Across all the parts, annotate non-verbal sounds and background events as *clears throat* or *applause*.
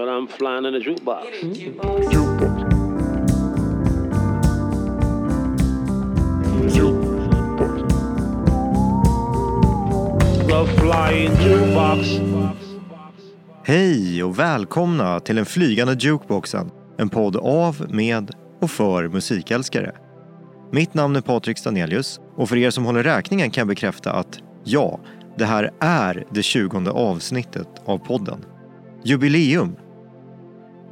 But I'm flying in a jukebox. Jukebox. Hej och välkomna till den flygande jukeboxen. En podd av, med och för musikälskare. Mitt namn är Patrik Stanelius och för er som håller räkningen kan jag bekräfta att ja, det här är det tjugonde avsnittet av podden. Jubileum!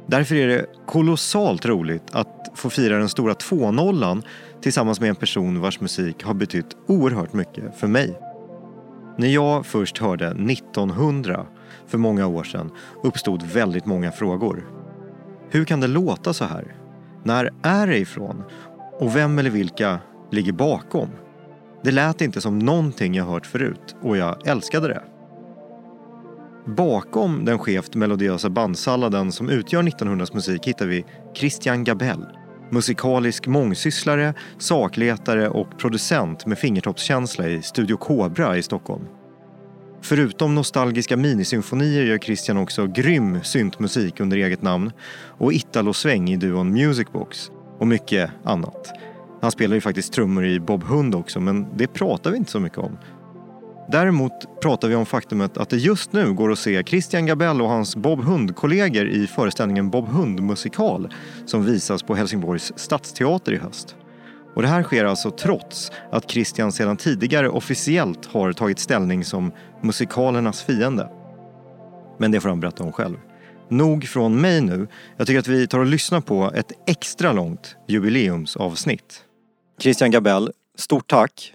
Därför är det kolossalt roligt att få fira den stora 2 tillsammans med en person vars musik har betytt oerhört mycket för mig. När jag först hörde 1900 för många år sedan uppstod väldigt många frågor. Hur kan det låta så här? När är det ifrån? Och vem eller vilka ligger bakom? Det lät inte som någonting jag hört förut och jag älskade det. Bakom den skevt melodiösa bandsalladen som utgör 1900s musik hittar vi Christian Gabell. Musikalisk mångsysslare, sakletare och producent med fingertoppskänsla i Studio Cobra i Stockholm. Förutom nostalgiska minisymfonier gör Christian också grym syntmusik under eget namn och Italo-sväng i duon Musicbox och mycket annat. Han spelar ju faktiskt trummor i Bob Hund också, men det pratar vi inte så mycket om. Däremot pratar vi om faktumet att det just nu går att se Christian Gabell och hans Bob Hund-kollegor i föreställningen Bob Hund musikal som visas på Helsingborgs stadsteater i höst. Och det här sker alltså trots att Christian sedan tidigare officiellt har tagit ställning som musikalernas fiende. Men det får han berätta om själv. Nog från mig nu. Jag tycker att vi tar och lyssnar på ett extra långt jubileumsavsnitt. Christian Gabell, stort tack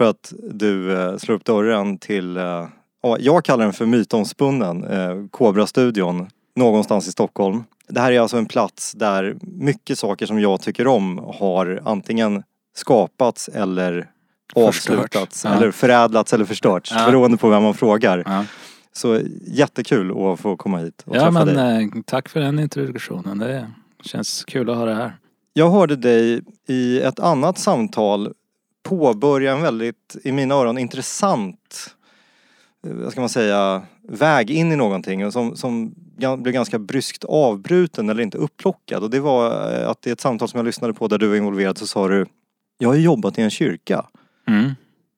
för att du eh, slår upp dörren till, eh, ja, jag kallar den för mytomspunnen, eh, Cobra-studion någonstans i Stockholm. Det här är alltså en plats där mycket saker som jag tycker om har antingen skapats eller avslutats Ja. eller förädlats eller förstörts Ja. beroende på vem man frågar. Ja, Så jättekul att få komma hit och ja träffa men dig. eh, tack för den introduktionen. Det känns kul att ha det här. Jag hörde dig i ett annat samtal påbörja en väldigt, i mina öron, intressant, eh, vad ska man säga, väg in i någonting som, som blev ganska bryskt avbruten eller inte upplockad. Och det var eh, att i ett samtal som jag lyssnade på där du var involverad så sa du Jag har ju jobbat i en kyrka. Mm.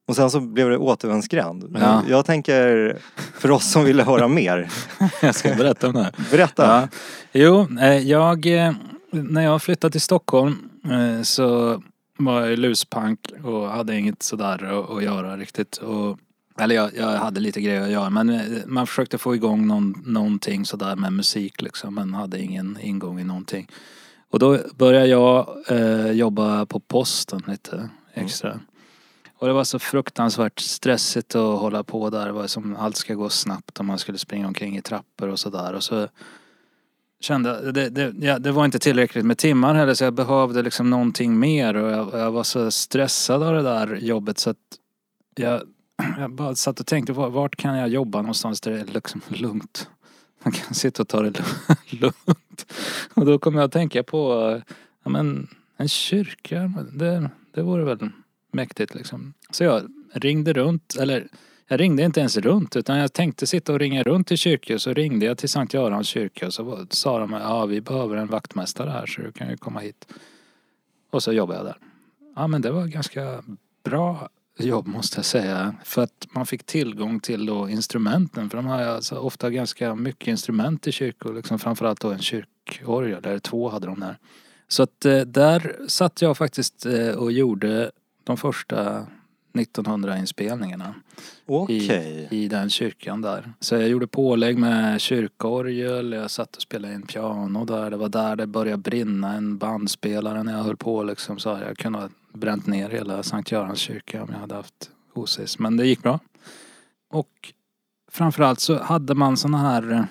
Och sen så blev det återvändsgränd. Ja. Jag tänker, för oss som ville höra mer, *laughs* Jag ska berätta om det här. berätta. Ja. Jo, eh, jag, när jag flyttade till Stockholm så var jag luspank och hade inget sådär att, göra riktigt. Och, eller jag, jag hade lite grejer att göra men eh, man försökte få igång någon, någonting sådär med musik liksom men hade ingen ingång i någonting. Och då började jag eh, jobba på posten lite extra. Och det var så fruktansvärt stressigt att hålla på där. Det var som allt ska gå snabbt och man skulle springa omkring i trappor och sådär. Och så kände det, det, ja, det var inte tillräckligt med timmar heller så jag behövde liksom någonting mer och jag, jag var så stressad av det där jobbet så att jag, *clears throat* jag bara satt och tänkte vart kan jag jobba någonstans där det är liksom lugnt. Man kan sitta och ta det *laughs* lugnt. Och då kom jag att tänka på, ja men en kyrka, det, det vore väl mäktigt liksom. Så jag ringde runt, eller jag ringde inte ens runt utan jag tänkte sitta och ringa runt till kyrkor så ringde jag till Sankt Görans kyrka och så sa de ja vi behöver en vaktmästare här så du kan ju komma hit. Och så jobbade jag där. Ja men det var ganska bra jobb måste jag säga. För att man fick tillgång till då instrumenten för de har ju alltså ofta ganska mycket instrument i kyrkor liksom framförallt då en kyrkorgel, eller två hade de där. Så att eh, där satt jag faktiskt eh, och gjorde de första 1900-inspelningarna Okej. i, i den kyrkan där. Så jag gjorde pålägg med kyrkorgel, jag satt och spelade in piano där. Det var där det började brinna en bandspelare när jag höll på liksom. Så jag kunde ha bränt ner hela Sankt Görans kyrka om jag hade haft osis. Men det gick bra. Och framförallt så hade man såna här eh,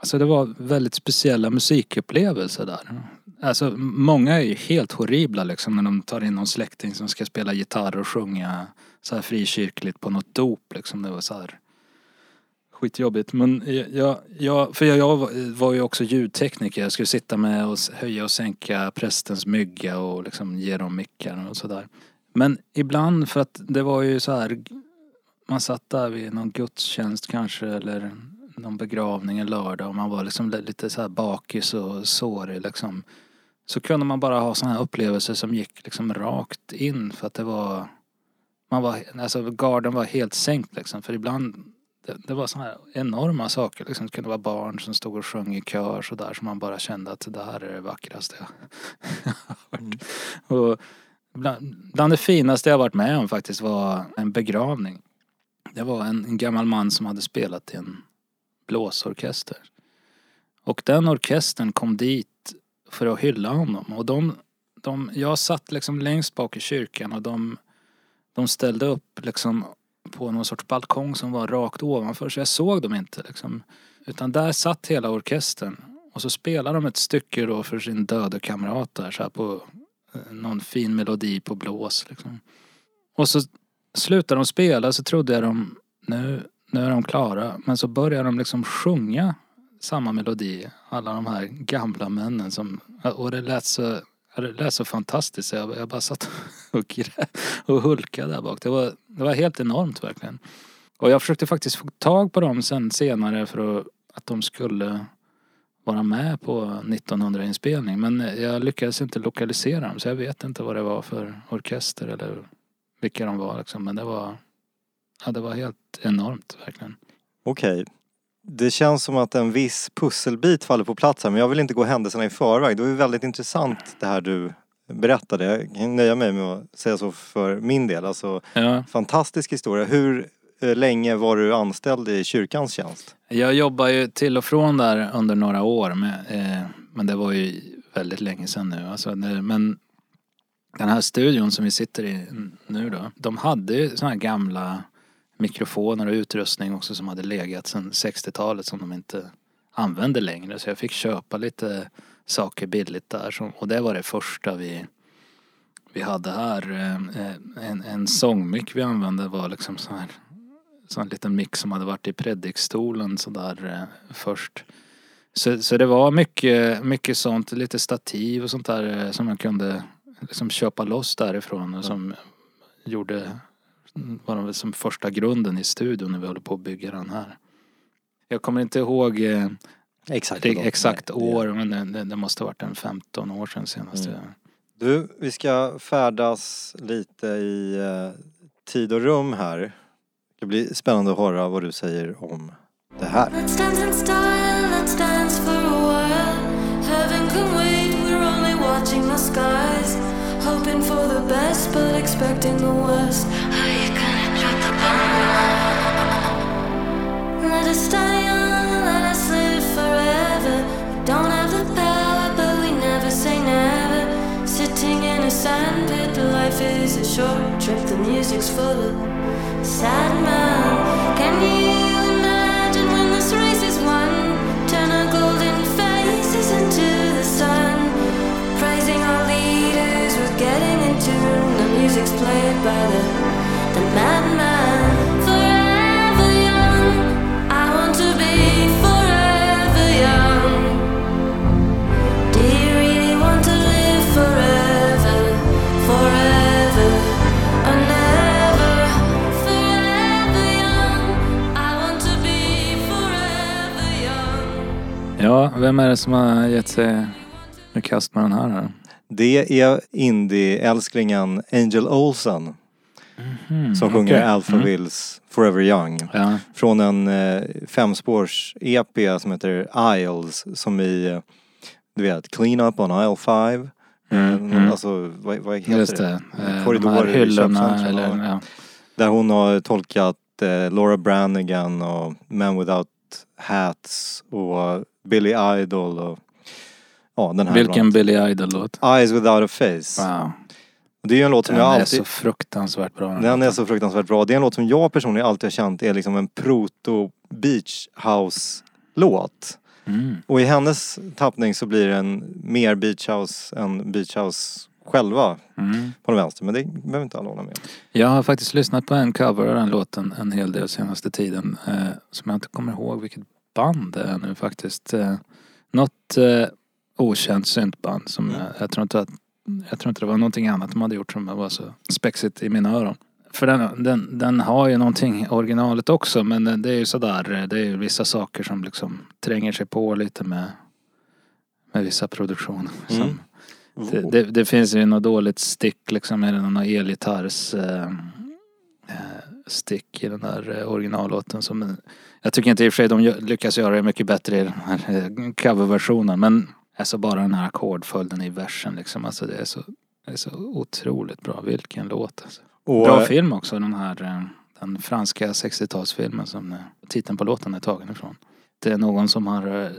Alltså det var väldigt speciella musikupplevelser där. Alltså många är ju helt horribla liksom när de tar in någon släkting som ska spela gitarr och sjunga så här frikyrkligt på något dop liksom. Det var så här skitjobbigt. Men jag, jag, för jag, jag var- ju också ljudtekniker. Jag skulle sitta med och höja och sänka prästens mygga och liksom ge dem mickar och sådär. Men ibland för att det var ju så här man satt där vid någon gudstjänst kanske eller någon begravning en lördag och man var liksom li- lite så här bakis och sårig liksom. Så kunde man bara ha sådana här upplevelser som gick liksom rakt in för att det var man var, alltså garden var helt sänkt liksom. För ibland det, det var sådana här enorma saker liksom. Det kunde vara barn som stod och sjöng i kör sådär som man bara kände att det här är det vackraste jag har hört. Och bland, bland det finaste jag varit med om faktiskt var en begravning. Det var en, en gammal man som hade spelat i en blåsorkester. Och den orkestern kom dit för att hylla honom. Och de, de, jag satt liksom längst bak i kyrkan och de, de ställde upp liksom på någon sorts balkong som var rakt ovanför så jag såg dem inte liksom. Utan där satt hela orkestern. Och så spelade de ett stycke då för sin döde kamrat där så här på eh, någon fin melodi på blås liksom. Och så slutade de spela så trodde jag de, nu, nu är de klara. Men så börjar de liksom sjunga samma melodi. Alla de här gamla männen som, och det lät så, ja, det lät så fantastiskt så jag, jag bara satt *laughs* och, och hulkade där bak. Det var, det var helt enormt verkligen. Och jag försökte faktiskt få tag på dem sen senare för att, att de skulle vara med på 1900-inspelning. Men jag lyckades inte lokalisera dem så jag vet inte vad det var för orkester eller vilka de var liksom. Men det var, ja, det var helt enormt verkligen. Okej. Det känns som att en viss pusselbit faller på plats här men jag vill inte gå händelserna i förväg. Det var ju väldigt intressant det här du berättade. Jag kan nöja mig med att säga så för min del. Alltså, Ja, fantastisk historia. Hur eh, länge var du anställd i kyrkans tjänst? jag jobbar ju till och från där under några år med, eh, men det var ju väldigt länge sedan nu. Alltså, det, men den här studion som vi sitter i nu då, de hade ju såna här gamla mikrofoner och utrustning också som hade legat sedan 60-talet som de inte använde längre. Så jag fick köpa lite saker billigt där. Och det var det första vi, vi hade här. Eh, eh, en, en sångmick vi använde var liksom så här sån liten mick som hade varit i predikstolen sådär eh, först. Så, så det var mycket, mycket sånt, lite stativ och sånt där som man kunde liksom köpa loss därifrån och som gjorde, var de väl som första grunden i studion när vi håller på att bygga den här. Jag kommer inte ihåg eh, Exakt. det, exakt år men det, det, det måste ha varit en 15 år sedan senast. Mm. Du, vi ska färdas lite i eh, tid och rum här. Det blir spännande att höra vad du säger om det här. Skies. Hoping for the best, but expecting the worst. By the, power, but we never say never. Sitting in a sand hit, the life is a short trip. The music's full of sad men. Can you imagine when this race is won? Turn our golden faces into the sun. Praising our leaders with getting into the music's played by the madman. Ja, vem är det som har gett sig i kast med den här? Då? Det är indie-älsklingen Angel Olsen Mm, som sjunger okej. Alphavilles Forever Young. Ja, Från en eh, femspårs-EP som heter Isles som i, eh, du vet, Clean Up on Aisle 5. Mm, Eh, mm. Alltså, vad, vad heter just det? det. Eh, De Korridorer här i hyllorna eller ja. Där hon har tolkat eh, Laura Branigan och Men Without Hats och Billy Idol och ja, den här Vilken bland Billy Idol-låt? Eyes Without a Face. Wow. Det är ju en låt som Den jag är alltid... så fruktansvärt bra. Den är så fruktansvärt bra. Det är en låt som jag personligen alltid har känt är liksom en proto beach house låt. Mm. Och i hennes tappning så blir den mer beach house än beach house själva Mm. på den vänster. Men det behöver inte alla hålla med. Jag har faktiskt lyssnat på en cover av den låten en hel del senaste tiden. Eh, som jag inte kommer ihåg vilket band nu faktiskt. Eh, något eh, okänt syntband som Mm. jag, jag tror inte att jag tror inte det var någonting annat de hade gjort som var så spexigt i mina öron. För den, den, den har ju någonting originalet också men det är ju sådär, det är ju vissa saker som liksom tränger sig på lite med, med vissa produktioner. Mm. Som, det, det, det finns ju något dåligt stick liksom med någon elgitarrs eh, eh, stick i den där eh, originallåten som jag tycker inte i och för sig de lyckas göra det mycket bättre i den här eh, coverversionen men alltså bara den här ackordföljden i versen liksom alltså det är så, det är så otroligt bra. Vilken låt alltså. Och, Bra film också den här eh, den franska 60-talsfilmen som eh, titeln på låten är tagen ifrån. Det är någon som har, eh,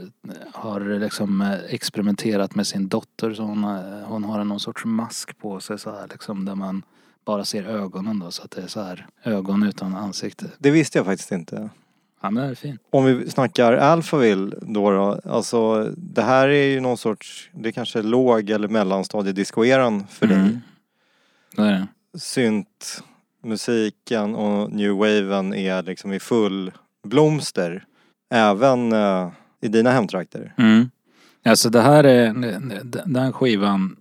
har liksom eh, experimenterat med sin dotter så hon, har- hon har någon sorts mask på sig så här liksom där man bara ser ögonen då så att det är så här ögon utan ansikte. Det visste jag faktiskt inte. Ja men det är fint. Om vi snackar Alphaville då, då alltså det här är ju någon sorts, det är kanske låg eller mellanstadiediscoeran för dig. Mm. Det är det. Synt, musiken och new waven är liksom i full blomster. Även eh, i dina hemtrakter. Mm. Alltså det här är, den skivan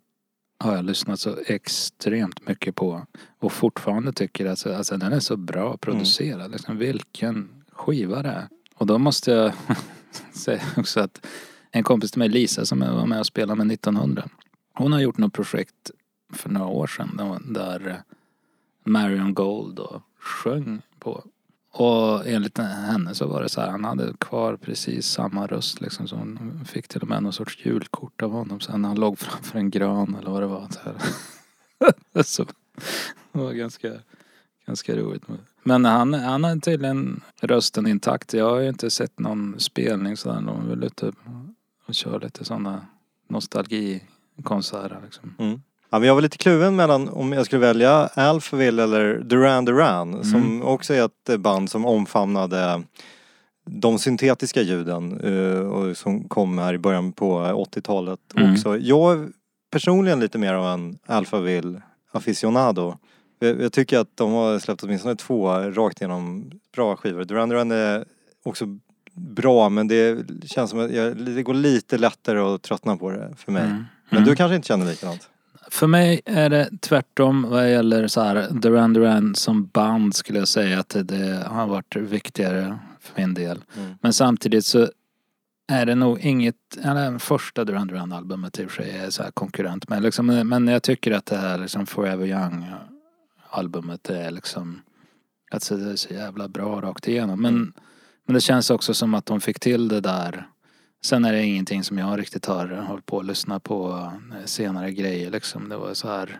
har jag lyssnat så extremt mycket på. Och fortfarande tycker att alltså, alltså, den är så bra producerad. Liksom, vilken skiva det är. Och då måste jag *laughs* säga också att en kompis till mig, Lisa, som var med och spelade med 1900. Hon har gjort något projekt för några år sedan där- Marion Gold då sjöng på. Och enligt henne så var det så här, han hade kvar precis samma röst liksom. Så hon fick till och med någon sorts julkort av honom sen när han låg framför en gran eller vad det var. Så, här. *laughs* så det var ganska, ganska roligt. Men han, han har tydligen rösten intakt. Jag har ju inte sett någon spelning sådär. De är väl ute och kör lite sådana nostalgikonserter liksom. Mm. Ja, men jag var lite kluven mellan om jag skulle välja Alphaville eller Duran Duran som också är ett band som omfamnade de syntetiska ljuden eh, och som kom här i början på 80-talet Mm. också. Jag är personligen lite mer av en Alphaville aficionado. Jag, jag tycker att de har släppt åtminstone två rakt igenom bra skivor. Duran Duran är också bra men det känns som att jag, det går lite lättare att tröttna på det för mig. Mm. Men Mm. du kanske inte känner likadant? För mig är det tvärtom vad gäller så här Duran Duran som band skulle jag säga att det, har varit viktigare för min del. Mm. Men samtidigt så är det nog inget, eller första Duran Duran albumet i och för sig är så här konkurrent med liksom, men jag tycker att det här liksom Forever Young albumet är liksom, alltså det är så jävla bra rakt igenom. Men, men det känns också som att de fick till det där Sen är det ingenting som jag riktigt har hållit på att lyssna på eh, senare grejer liksom. Det var så här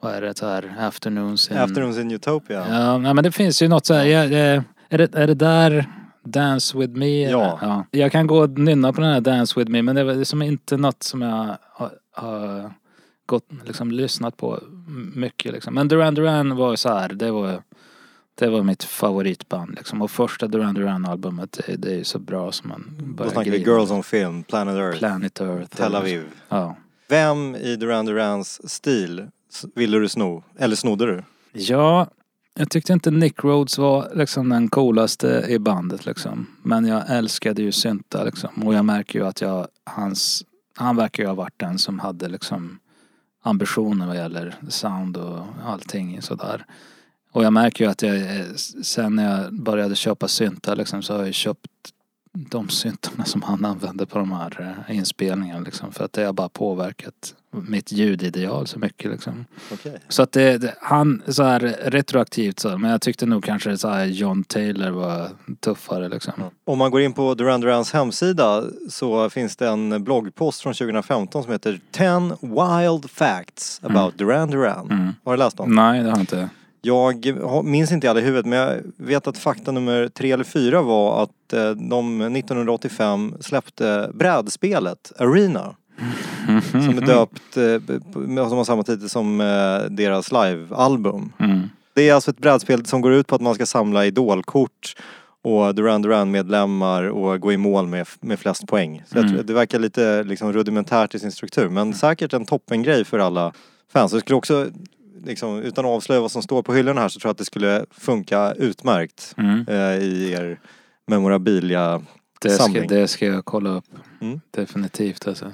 vad är det så här afternoons in... Afternoons in Utopia. Ja, nej, men det finns ju något så här, jag, är, det, är det där Dance with me? Ja. ja. Jag kan gå och nynna på den här Dance with me men det är som inte något som jag har, har gått, liksom lyssnat på mycket liksom. Men Duran Duran var ju så här, det var det var mitt favoritband liksom. Och första Duran Duran albumet det, det är ju så bra som man Då börjar snackar vi. Girls on Film, Planet Earth, Planet Earth. Tel Aviv. Ja. Vem i Duran Durans stil ville du sno? Eller snodde du? Ja, jag tyckte inte Nick Rhodes var liksom den coolaste i bandet liksom. Men jag älskade ju synta liksom. Och jag märker ju att jag, hans, han verkar ju ha varit den som hade liksom ambitioner vad gäller sound och allting sådär. Och jag märker ju att jag, eh, sen när jag började köpa syntar liksom så har jag köpt de syntarna som han använde på de här eh, inspelningarna liksom. För att det har bara påverkat mitt ljudideal så mycket liksom. Okej. Så att det, han så här retroaktivt så, men jag tyckte nog kanske så här John Taylor var tuffare liksom. Om man går in på Duran Durans hemsida så finns det en bloggpost från 2015 som heter 10 Wild Facts about Duran Duran. Mm. Har du läst dem? Nej, det har jag inte. Jag minns inte alla i huvudet men jag vet att fakta nummer tre eller fyra var att eh, de 1985 släppte brädspelet Arena. Som är döpt, eh, som har samma titel som eh, deras livealbum. Mm. Det är alltså ett brädspel som går ut på att man ska samla idolkort och Duran Duran-medlemmar och gå i mål med, med flest poäng. Så Mm. det verkar lite liksom rudimentärt i sin struktur men säkert en toppengrej för alla fans. Jag skulle också, liksom, utan att avslöja vad som står på hyllorna här så tror jag att det skulle funka utmärkt Mm. eh, i er memorabilia Det, ska, samling. det ska jag kolla upp. Mm. Definitivt alltså.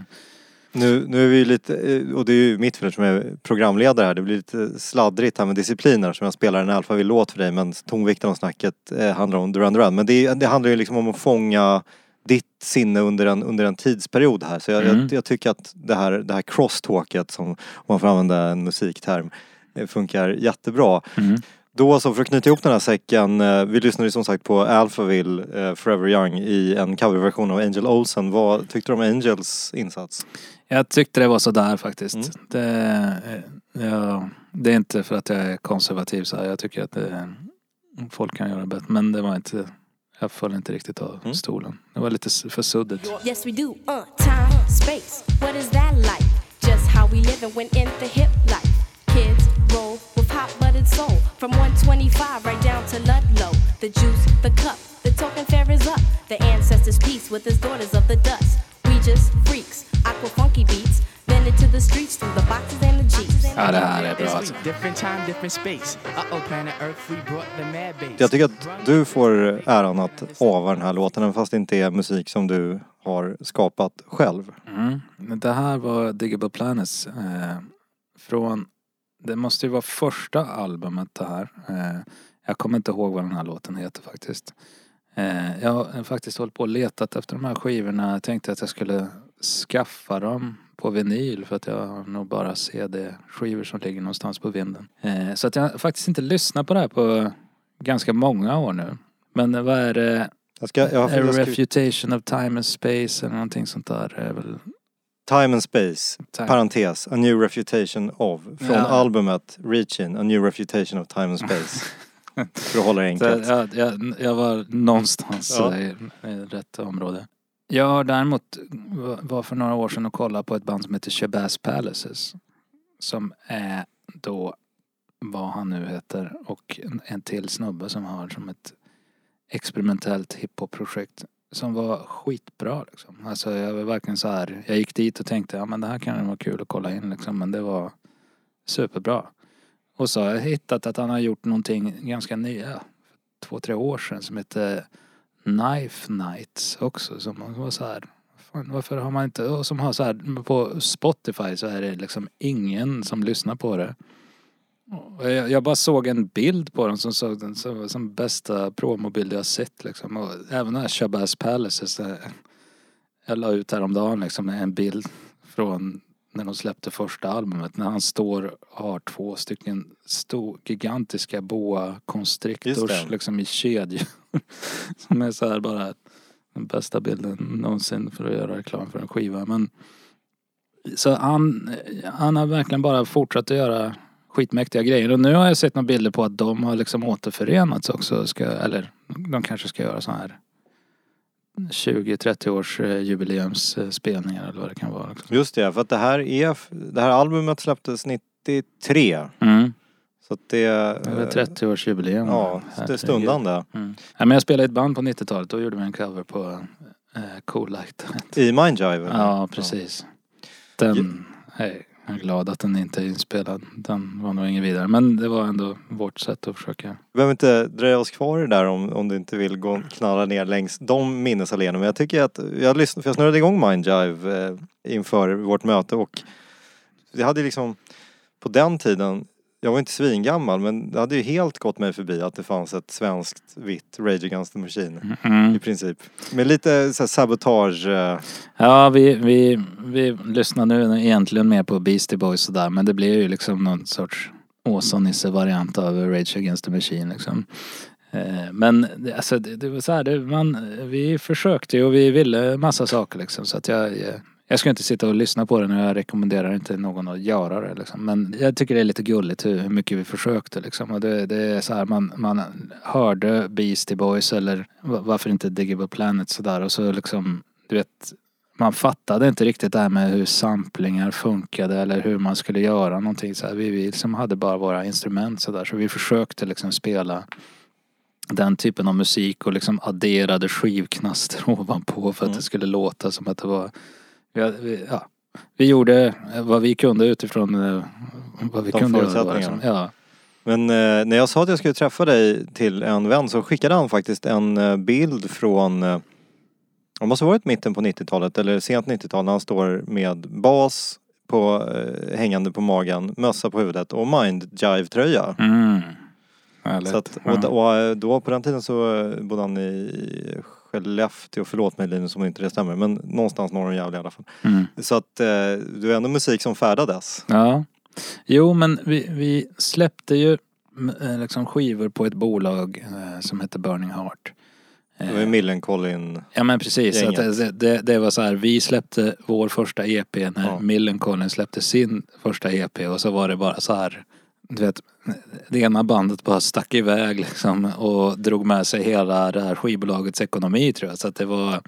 Nu, nu är vi lite, eh, och det är ju mitt fel som är programledare här, det blir lite sladdrigt här med discipliner som jag spelar en Alphaville-låt för dig men tonvikten av snacket eh, handlar om Duran Duran. Men det, det handlar ju liksom om att fånga ditt sinne under en, under en tidsperiod här. Så jag, Mm. jag, jag tycker att det här, det här crosstalket som, om man får använda en musikterm, eh, funkar jättebra. Mm. Då så för att knyta ihop den här säcken, eh, vi lyssnade ju som sagt på Alphaville, eh, Forever Young i en coverversion av Angel Olsen. Vad tyckte du om Angels insats? Jag tyckte det var sådär faktiskt. Mm. Det, ja, det är inte för att jag är konservativ så här. Jag tycker att det, folk kan göra bättre. Men det var inte, jag föll inte riktigt av Mm. stolen. Det var lite för suddigt. Yes, we do. Uh, time, space. What is that like? Just how we live and went in the hip life. Roll with hot buttered soul. From 125 right down to Ludlow. The juice, the cup, the token fair is up. The ancestors' peace with his daughters of the dust. We just freaks, aqua funky beats. Then into the streets through the boxes and the jeeps. Ja, det här är bra alltså. Different time, different space. Uh oh, planet Earth, we brought the mad bass. Jag tycker att du får äran att ava den här låten även fast det inte är musik som du har skapat själv. Mm. Men Det här var Diggable Planets. Eh, från, det måste ju vara första albumet det här. Eh, jag kommer inte ihåg vad den här låten heter faktiskt. Eh, jag har faktiskt hållit på och letat efter de här skivorna. Jag tänkte att jag skulle skaffa dem på vinyl för att jag har nog bara CD-skivor som ligger någonstans på vinden. Eh, så att jag har faktiskt inte lyssnat på det här på ganska många år nu. Men vad är det? Jag ska, jag A refutation of time and space eller någonting sånt där är väl... Time and Space, Time. parentes, A New Refutation of. Från Ja. albumet Reaching, A New Refutation of Time and Space. *laughs* För att hålla det Så enkelt. jag, jag, jag var någonstans Ja. i, i rätt område. Jag har däremot var för några år sedan och kollade på ett band som heter Shabazz Palaces. Som är då vad han nu heter och en, en till snubbe som har som ett experimentellt hiphop-projekt som var skitbra liksom. Alltså jag var verkligen så här. Jag gick dit och tänkte ja men det här kan vara kul att kolla in liksom. Men det var superbra. Och så har jag hittat att han har gjort någonting ganska nya. Två, tre år sedan som heter Knife Nights också. Som var så här. Fan, varför har man inte, och som har så här på Spotify så är det liksom ingen som lyssnar på det. Jag, jag bara såg en bild på den som såg den som, som bästa promobild jag sett liksom. Och även den här Shabazz Palaces. Jag la ut häromdagen liksom en bild från när de släppte första albumet. När han står och har två stycken stor, gigantiska boa constrictors liksom i kedjor. *laughs* Som är så här bara den bästa bilden någonsin för att göra reklam för en skiva. Men så han, han har verkligen bara fortsatt att göra skitmäktiga grejer. Och nu har jag sett några bilder på att de har liksom återförenats också. Ska, eller de kanske ska göra så här 20-30 års eh, jubileumsspelningar eller vad det kan vara. Liksom. Just det, för att det här är, det här albumet släpptes 93. Mm. Så att det... Det är väl 30 års jubileum. Ja, så det är stundande. Mm. Ja, men jag spelade i ett band på 90-talet. Då gjorde vi en cover på eh, Cool Like That. I Mindjive? Ja, precis. Den är jag är glad att den inte är inspelad. Den var nog ingen vidare. Men det var ändå vårt sätt att försöka. Vi behöver inte dröja oss kvar i det där om, om du inte vill gå och knalla ner längs de minnesalléerna. Men jag tycker att, jag, lyssnade, för jag snurrade igång Mindjive eh, inför vårt möte och det hade liksom, på den tiden, jag var inte svingammal men det hade ju helt gått mig förbi att det fanns ett svenskt vitt Rage Against the Machine. Mm. I princip. Med lite så här, sabotage. Eh, Ja, vi, vi, vi lyssnar nu egentligen mer på Beastie Boys sådär. Men det blir ju liksom någon sorts Åsa-Nisse-variant av Rage Against the Machine liksom. Eh, Men alltså det, det var så här, det, man, vi försökte ju och vi ville massa saker liksom. Så att jag, jag, ska inte sitta och lyssna på den och jag rekommenderar inte någon att göra det liksom. Men jag tycker det är lite gulligt hur, hur mycket vi försökte liksom. Och det, det är så här, man, man hörde Beastie Boys eller va- varför inte Diggable Planet sådär och så liksom, du vet man fattade inte riktigt det här med hur samplingar funkade eller hur man skulle göra någonting så här. Vi, vi liksom hade bara våra instrument så där så vi försökte liksom spela den typen av musik och liksom adderade skivknaster *laughs* ovanpå för att Mm. det skulle låta som att det var vi, vi, ja, vi gjorde vad vi kunde utifrån eh, vad vi De kunde förutsättningarna. Ja. Men eh, när jag sa att jag skulle träffa dig till en vän så skickade han faktiskt en eh, bild från eh, Det måste ha varit mitten på 90-talet eller sent 90-tal när han står med bas på, eh, hängande på magen, mössa på huvudet och Mind Jive-tröja. Mm. Så att, Ja. och, och eh, då på den tiden så eh, bodde han i Skellefteå, förlåt mig Linus om inte det stämmer, men någonstans norr om Gävle i alla fall. Mm. Så att eh, det var ändå musik som färdades. Ja. Jo men vi, vi släppte ju eh, liksom skivor på ett bolag eh, som hette Burning Heart. Det var ju Millencolin. Ja men precis, att det, det, det var så här, vi släppte vår första EP när Ja. Millencolin släppte sin första EP och så var det bara så här du vet, det ena bandet bara stack iväg liksom och drog med sig hela det här skivbolagets ekonomi tror jag. Så att det var,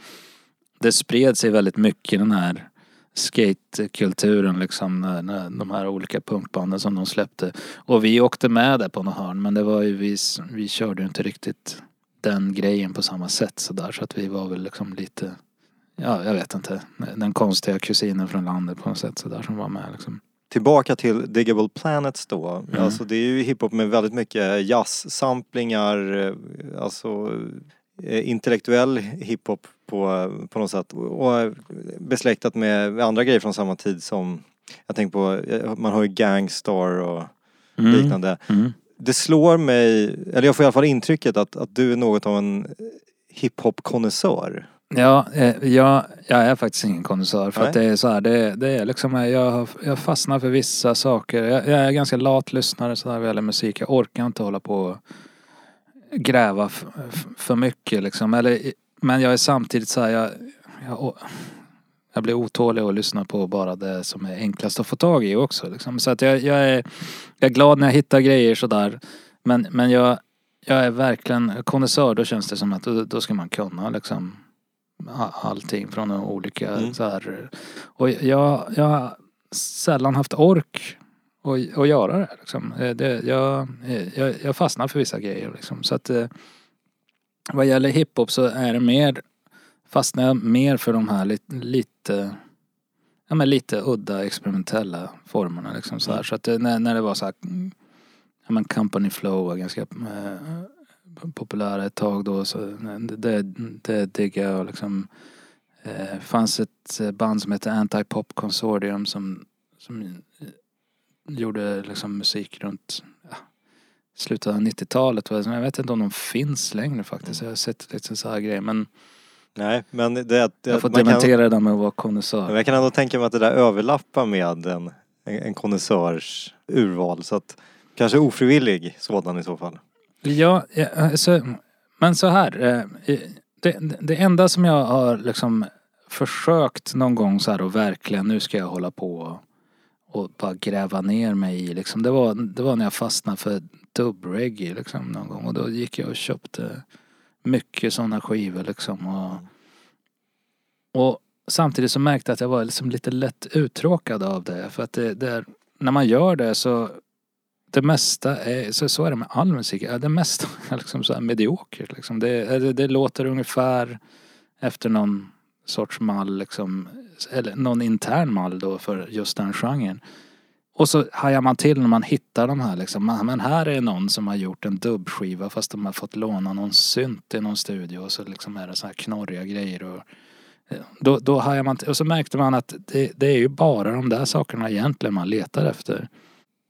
det spred sig väldigt mycket den här skatekulturen liksom, när, när de här olika punkbanden som de släppte. Och vi åkte med där på något hörn men det var ju vi, vi körde ju inte riktigt den grejen på samma sätt sådär så att vi var väl liksom lite, ja jag vet inte, den konstiga kusinen från landet på något sätt sådär som var med liksom. Tillbaka till Diggable Planets då. Mm. Alltså det är ju hiphop med väldigt mycket jazz-samplingar, eh, alltså eh, intellektuell hiphop på, på något sätt. Och eh, besläktat med andra grejer från samma tid som, jag tänker på, man har ju Gangstar och liknande. Mm. Det slår mig, eller jag får i alla fall intrycket att, att du är något av en hiphop-konnässör. Ja, eh, jag, jag är faktiskt ingen konnässör för Nej. att det är så här, det, det är liksom, jag, har- jag fastnar för vissa saker. Jag, jag är ganska lat lyssnare sådär vad gäller musik. Jag orkar inte hålla på och gräva f, f, för mycket liksom. Eller, men jag är samtidigt så här, jag, jag, å- jag blir otålig att lyssna på bara det som är enklast att få tag i också. Liksom. Så att jag, jag, är, jag är glad när jag hittar grejer sådär. Men, men jag, jag är verkligen konnässör, då känns det som att då, då ska man kunna liksom allting från olika Mm. så här. Och jag, jag har sällan haft ork att, att göra det liksom. Eh, det jag, jag, jag fastnar för vissa grejer liksom. Så att eh, vad gäller hiphop så är det mer fastnar jag mer för de här lite, lite ja men lite udda experimentella formerna liksom så här. Så att när, när det var så här mm, ja men company flow var ganska eh, populära ett tag då så det, det, diggar jag liksom. Eh, fanns ett eh, band som hette Anti-Pop Consortium som, som eh, gjorde liksom musik runt ja, slutet av 90-talet. va. Jag vet inte om de finns längre faktiskt. Jag har sett lite så här grejer men Nej, men det, det, jag får man kan, dementera det där med att vara men konnässör. jag kan ändå tänka mig att det där överlappar med en, en, en konnässörs urval. Så att kanske ofrivillig sådan i så fall. Ja, alltså, men så här. Eh, det, det enda som jag har liksom försökt någon gång så här och verkligen nu ska jag hålla på och bara gräva ner mig i liksom. Det var, det var när jag fastnade för dubbreggae liksom någon gång och då gick jag och köpte mycket sådana skivor liksom och, och samtidigt så märkte jag att jag var liksom lite lätt uttråkad av det för att det, det är, när man gör det så det mesta är, så, så är det med all musik, det mesta *laughs* är liksom så här mediokert liksom. Det, det, det låter ungefär efter någon sorts mall liksom, eller någon intern mall då för just den genren. Och så hajar man till när man hittar de här liksom, men här är någon som har gjort en dubbskiva fast de har fått låna någon synt i någon studio och så liksom är det så här knorriga grejer och eh, då, då hajar man till, och så märkte man att det, det är ju bara de där sakerna egentligen man letar efter.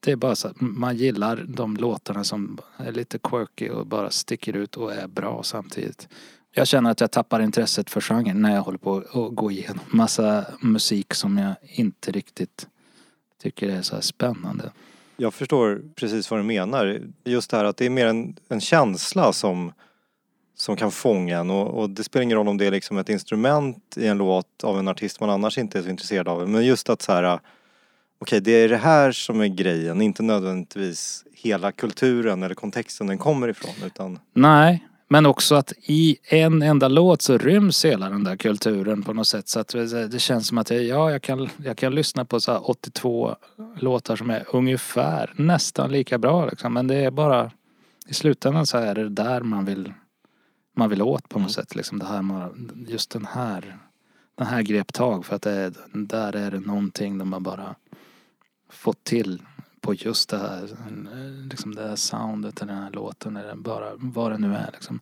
Det är bara så att man gillar de låtarna som är lite quirky och bara sticker ut och är bra samtidigt. Jag känner att jag tappar intresset för genren när jag håller på att gå igenom massa musik som jag inte riktigt tycker är så här spännande. Jag förstår precis vad du menar. Just det här att det är mer en, en känsla som, som kan fånga en och, och det spelar ingen roll om det är liksom ett instrument i en låt av en artist man annars inte är så intresserad av. Men just att så här, okej det är det här som är grejen, inte nödvändigtvis hela kulturen eller kontexten den kommer ifrån utan Nej, men också att i en enda låt så ryms hela den där kulturen på något sätt. Så att det känns som att jag, ja, jag, kan, jag kan lyssna på så här 82 låtar som är ungefär nästan lika bra liksom. Men det är bara i slutändan så är det där man vill man vill åt på något sätt liksom. Det här man, just den här den här grep tag för att det är, där är det någonting de har bara fått till på just det här, eh, liksom det här soundet eller den här låten eller bara vad det nu är liksom.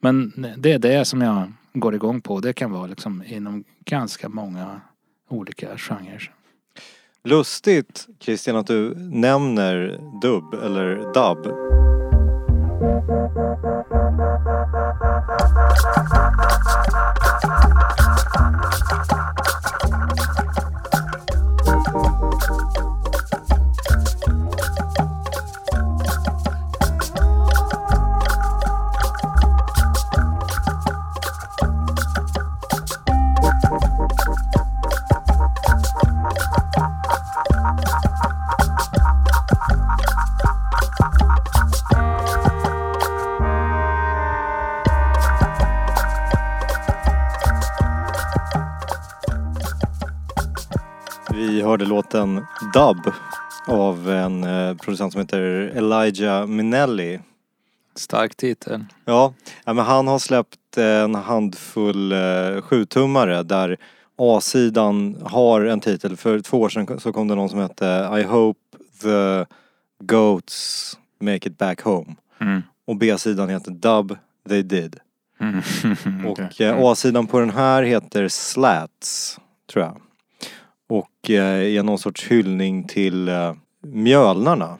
Men det är det som jag går igång på. Det kan vara liksom inom ganska många olika genrer. Lustigt Christian att du nämner dubb eller dubb. Hörde låten Dub av en eh, producent som heter Elijah Minelli. Stark titel. Ja, men han har släppt en handfull eh, sjutummare där A-sidan har en titel. För två år sedan så kom det någon som hette I hope the goats make it back home. Mm. Och B-sidan heter Dub they did. Mm. *laughs* Och eh, A-sidan på den här heter Slats, tror jag. Och eh, är någon sorts hyllning till eh, mjölnarna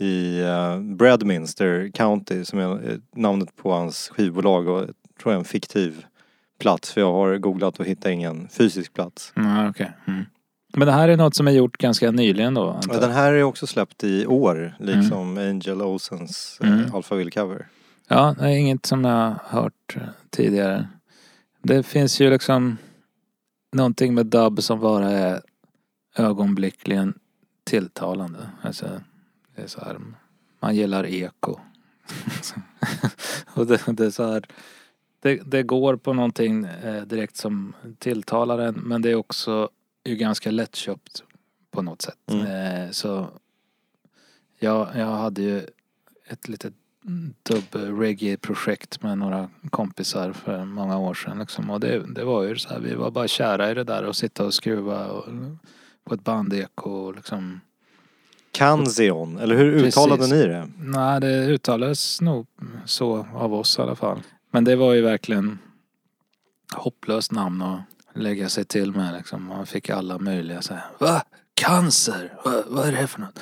i eh, Bradminster County som är eh, namnet på hans skivbolag och tror jag är en fiktiv plats för jag har googlat och hittat ingen fysisk plats. Mm, okej. mm. Men det här är något som är gjort ganska nyligen då? antar den här är också släppt i år, liksom Angel Olsens eh, Mm. Alphaville cover. Ja, det är inget som jag har hört eh, tidigare. Det finns ju liksom någonting med dubb som bara är ögonblickligen tilltalande. Alltså, det är så här, man gillar eko. *laughs* Och det, det är så här, det, det går på någonting eh, direkt som tilltalar en men det är också ju ganska lättköpt på något sätt. Mm. Eh, så jag, jag hade ju ett litet dubb-reggae-projekt med några kompisar för många år sedan. Liksom. Och det, det var ju så här, vi var bara kära i det där och sitta och skruva och, på ett bandeko och liksom. Kanzion, eller hur uttalade Precis. ni det? Nej, det uttalades nog så av oss i alla fall. Men det var ju verkligen hopplöst namn att lägga sig till med liksom. Man fick alla möjliga så här, Va? Cancer? Va? Vad är det för något?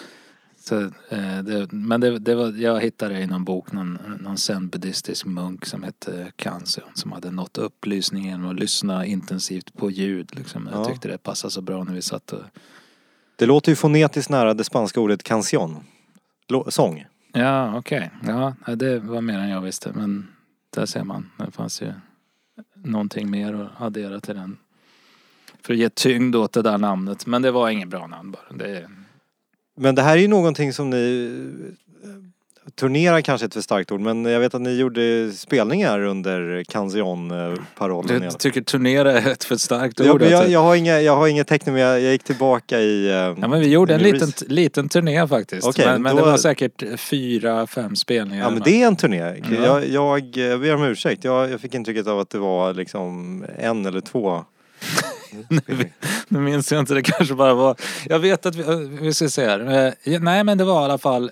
Så, eh, det, men det, det var, jag hittade i någon bok någon, någon zen-buddhistisk munk som hette Cancer som hade nått upplysningen och lyssna intensivt på ljud liksom. Jag Ja. tyckte det passade så bra när vi satt och Det låter ju fonetiskt nära det spanska ordet canción. Lå- Sång. Ja, okej. Ja, det var mer än jag visste. Men där ser man. Det fanns ju någonting mer att addera till den. För att ge tyngd åt det där namnet. Men det var inget bra namn bara. Det, Men det här är ju någonting som ni eh, Turnera kanske är ett för starkt ord men jag vet att ni gjorde spelningar under Canzion-parollen. jag tycker turnera är ett för starkt Jag, ord. jag, alltså. jag, har inga, jag har inga tecken men jag, jag gick tillbaka i... eh, Ja men vi gjorde en liten, liten turné faktiskt. Okej, men men då- det var säkert fyra, fem spelningar. Ja men det är en turné. Ja. Jag, jag, jag ber om ursäkt. Jag, jag fick intrycket av att det var liksom en eller två. *laughs* *laughs* Nu minns jag inte, det kanske bara var... Jag vet att vi, vi ska se här. Eh, Nej men det var i alla fall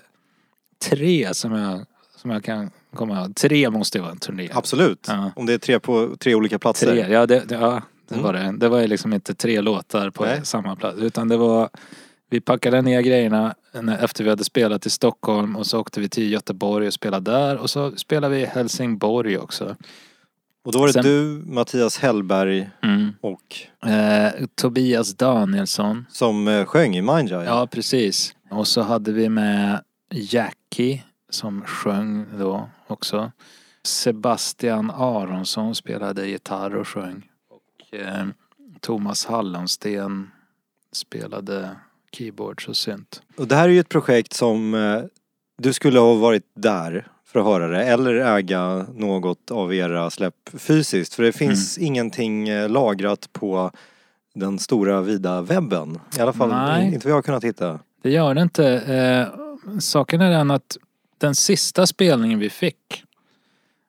tre som jag, som jag kan komma ihåg. Tre måste ju vara en turné. Absolut. Ja. Om det är tre på tre olika platser. Tre, ja det, det, ja, det Mm. var det. Det var ju liksom inte tre låtar på Nej. samma plats. Utan det var... Vi packade ner grejerna efter vi hade spelat i Stockholm och så åkte vi till Göteborg och spelade där. Och så spelade vi i Helsingborg också. Och då var det Sen- du, Mattias Hellberg och Eh, Tobias Danielsson. som eh, sjöng i Mindja. Ja, precis. Och så hade vi med Jackie som sjöng då också. Sebastian Aronsson spelade gitarr och sjöng. Och eh, Thomas Hallonsten spelade keyboards och synt. Och det här är ju ett projekt som eh, du skulle ha varit där för att höra det eller äga något av era släpp fysiskt. För det finns Mm. ingenting eh, lagrat på den stora vida webben. I alla fall Nej. inte vad jag har kunnat hitta. Det gör det inte. Eh, saken är den att den sista spelningen vi fick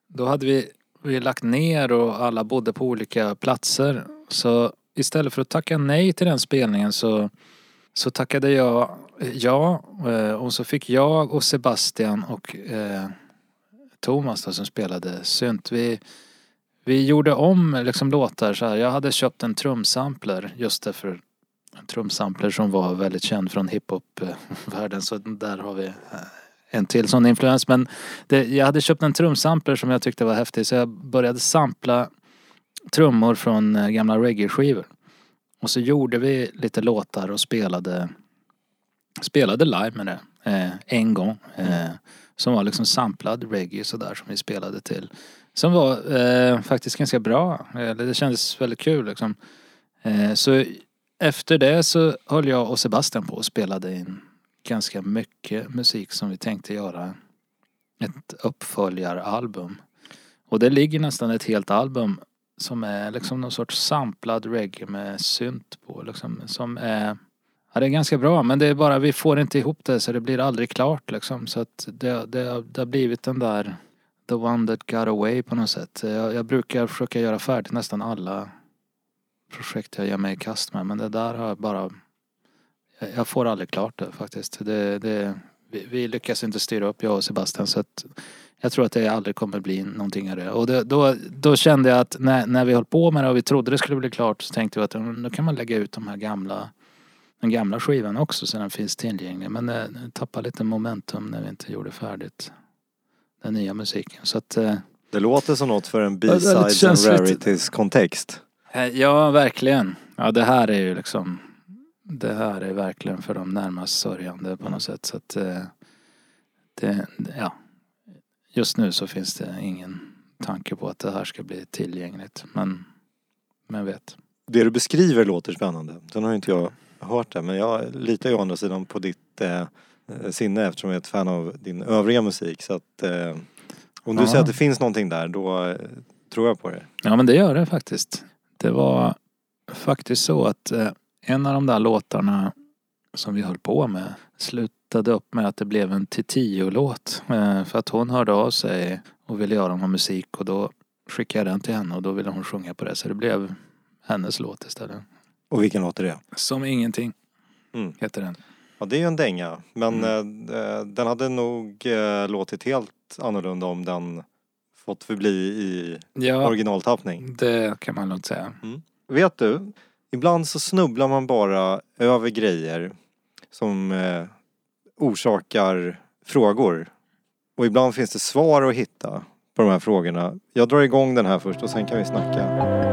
då hade vi, vi lagt ner och alla bodde på olika platser. Så istället för att tacka nej till den spelningen så, så tackade jag ja eh, och så fick jag och Sebastian och eh, Thomas då, som spelade synt. Vi, vi gjorde om liksom låtar så här. Jag hade köpt en trumsampler just därför en trumsampler som var väldigt känd från hiphop-världen så där har vi eh, en till sån influens. Men det, jag hade köpt en trumsampler som jag tyckte var häftig så jag började sampla trummor från eh, gamla reggae-skivor. Och så gjorde vi lite låtar och spelade spelade live med det eh, en gång. Eh, som var liksom samplad reggae sådär som vi spelade till. Som var eh, faktiskt ganska bra. Eh, det kändes väldigt kul liksom. Eh, så efter det så höll jag och Sebastian på och spelade in ganska mycket musik som vi tänkte göra ett uppföljaralbum. Och det ligger nästan ett helt album som är liksom någon sorts samplad reggae med synt på liksom. Som är Ja det är ganska bra men det är bara vi får inte ihop det så det blir aldrig klart liksom. Så att det, det, det har blivit den där The one that got away på något sätt. Jag, jag brukar försöka göra färdigt nästan alla projekt jag ger mig i kast med men det där har jag bara jag, får aldrig klart det faktiskt. Det, det, vi, vi lyckas inte styra upp jag och Sebastian så att jag tror att det aldrig kommer bli någonting av det. Och det, då, då kände jag att när, när vi höll på med det och vi trodde det skulle bli klart så tänkte vi att då kan man lägga ut de här gamla den gamla skivan också så den finns tillgänglig. Men det, det tappade lite momentum när vi inte gjorde färdigt den nya musiken. Så att, eh, Det låter som något för en B-sides and rarities kontext. eh, ja, verkligen. Ja, det här är ju liksom det här är verkligen för de närmast sörjande på något sätt. Så att eh, det, ja. Just nu så finns det ingen tanke på att det här ska bli tillgängligt. Men, men vet. Det du beskriver låter spännande. Sen har inte jag hört det men jag litar ju å andra sidan på ditt eh, sinne eftersom jag är ett fan av din övriga musik. Så att eh, om du Ja. säger att det finns någonting där då eh, tror jag på det. Ja men det gör det faktiskt. Det var faktiskt så att eh, en av de där låtarna som vi höll på med slutade upp med att det blev en Titio-låt. Eh, för att hon hörde av sig och ville göra någon musik och då skickade jag den till henne och då ville hon sjunga på det. Så det blev hennes låt istället. Och vilken låt är det? Som ingenting Mm. heter den. Ja det är ju en dänga. Men Mm. eh, den hade nog eh, låtit helt annorlunda om den fått förbli i Ja, originaltappning. det kan man lugnt säga. Vet du, ibland så snubblar man bara över grejer som eh, orsakar frågor. Och ibland finns det svar att hitta på de här frågorna. Jag drar igång den här först och sen kan vi snacka.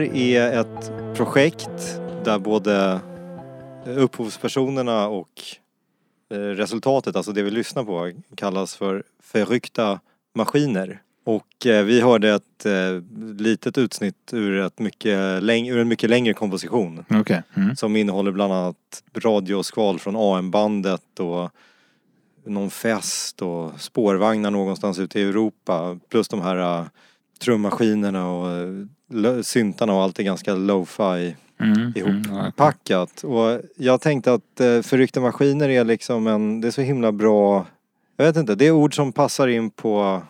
Här är ett projekt där både upphovspersonerna och eh, resultatet, alltså det vi lyssnar på, kallas för förryckta maskiner. Och eh, vi hörde ett eh, litet utsnitt ur, ett mycket läng- ur en mycket längre komposition Okej. Mm. som innehåller bland annat radioskval från AM-bandet och någon fest och spårvagnar någonstans ute i Europa. Plus de här trummaskinerna och lo- syntarna och allt är ganska lo-fi Mm. ihop Mm. Och jag tänkte att uh, förryckta maskiner är liksom en, det är så himla bra, jag vet inte, det är ord som passar in på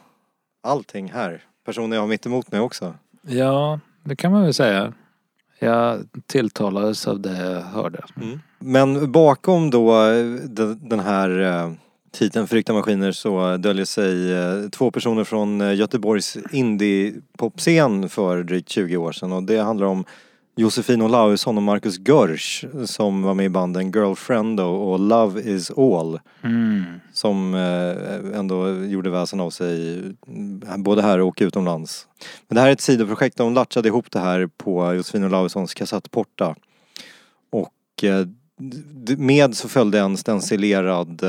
allting här. Personer jag har mitt emot mig också. Ja, det kan man väl säga. Jag tilltalades av det jag hörde. Men bakom då eh, de- den här eh, titeln Förryckta maskiner så döljer sig eh, två personer från eh, Göteborgs indie-popscen för drygt 20 år sedan och det handlar om Josefin Olausson och Marcus Görsch som var med i banden Girlfriend och, Love is all. Mm. Som eh, ändå gjorde väsen av sig mm, både här och utomlands. Men det här är ett sidoprojekt, de latchade ihop det här på Josefin Olaussons kassettporta. Och med så följde en stencilerad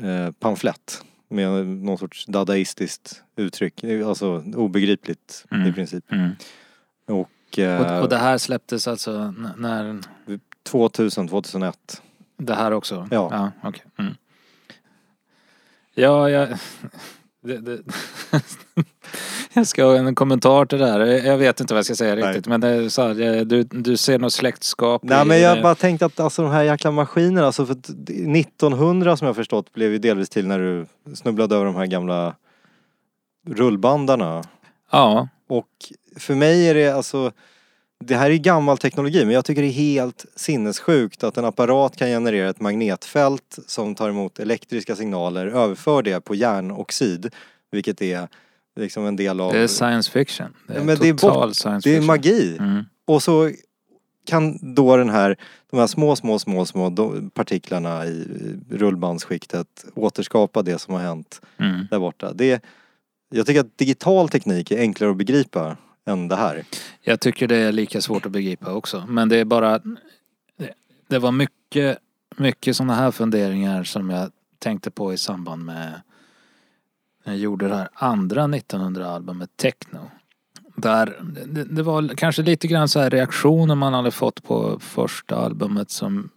eh, eh, pamflett med någon sorts dadaistiskt uttryck, alltså obegripligt i Mm. princip. Mm. Och, eh, Och, och det här släpptes alltså när 2000, 2001. Det här också? Ja. Ja, okej. Mm. Ja, jag... *laughs* Det, det, *laughs* jag ska ha en kommentar till det här. Jag vet inte vad jag ska säga Nej. riktigt. Men det är så här, du, du ser något släktskap Nej i men jag bara tänkte att alltså de här jäkla maskinerna, alltså för att 1900 som jag förstått blev ju delvis till när du snubblade över de här gamla rullbandarna. Ja, Och för mig är det alltså, det här är gammal teknologi men jag tycker det är helt sinnessjukt att en apparat kan generera ett magnetfält som tar emot elektriska signaler, överför det på järnoxid, vilket är liksom en del av... det är science fiction. Det är men det är total bort- science det är fiction. magi! Mm. Och så kan då den här, de här små, små, små, små partiklarna i rullbandsskiktet återskapa det som har hänt Mm. där borta. Det, jag tycker att digital teknik är enklare att begripa än det här. Jag tycker det är lika svårt att begripa också. Men det är bara... Det, var mycket, mycket sådana här funderingar som jag tänkte på i samband med när jag gjorde det här andra 1900-albumet Techno. Där det, det var kanske lite grann så här reaktioner man hade fått på första albumet som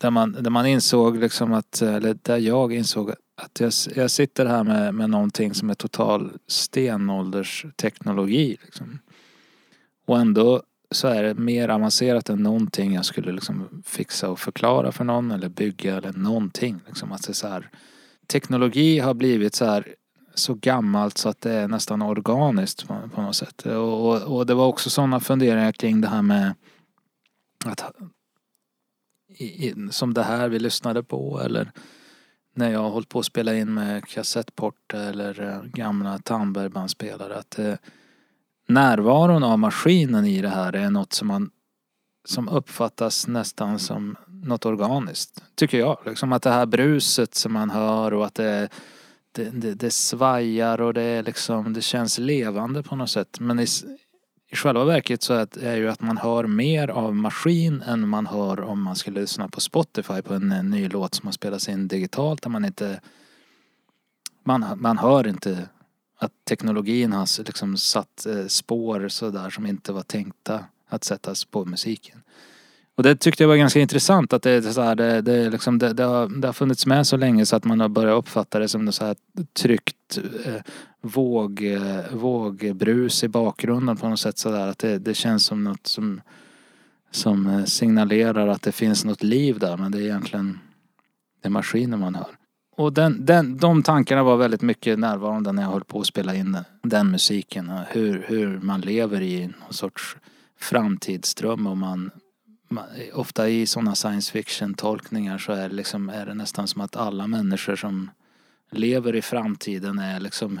där man, där man insåg liksom att, eller där jag insåg att jag, jag sitter här med, med någonting som är total stenåldersteknologi. Liksom. Och ändå så är det mer avancerat än någonting jag skulle liksom fixa och förklara för någon eller bygga eller någonting. Liksom att det är så här, teknologi har blivit så här så gammalt så att det är nästan organiskt på, på något sätt. Och, och, och det var också sådana funderingar kring det här med att i, i, som det här vi lyssnade på eller när jag har hållit på att spela in med kassettport eller eh, gamla Tandbergbandspelare att eh, närvaron av maskinen i det här är något som man som uppfattas nästan som något organiskt. Tycker jag. Liksom att det här bruset som man hör och att det, det, det, det svajar och det är liksom, det känns levande på något sätt. Men i, i själva verket så är det är ju att man hör mer av maskin än man hör om man skulle lyssna på Spotify på en, en ny låt som har spelats in digitalt där man inte man, man hör inte att teknologin har liksom satt eh, spår sådär som inte var tänkta att sättas på musiken. Och det tyckte jag var ganska intressant att det, är så här, det, det, liksom, det, det, har, det har funnits med så länge så att man har börjat uppfatta det som något så här tryckt eh, våg, eh, vågbrus i bakgrunden på något sätt sådär. Att det, det känns som något som, som eh, signalerar att det finns något liv där men det är egentligen det är maskiner man hör. Och den, den, de tankarna var väldigt mycket närvarande när jag höll på att spela in den, den musiken. Hur, hur man lever i någon sorts framtidsdröm och man, man ofta i sådana science fiction tolkningar så är det, liksom, är det nästan som att alla människor som lever i framtiden är liksom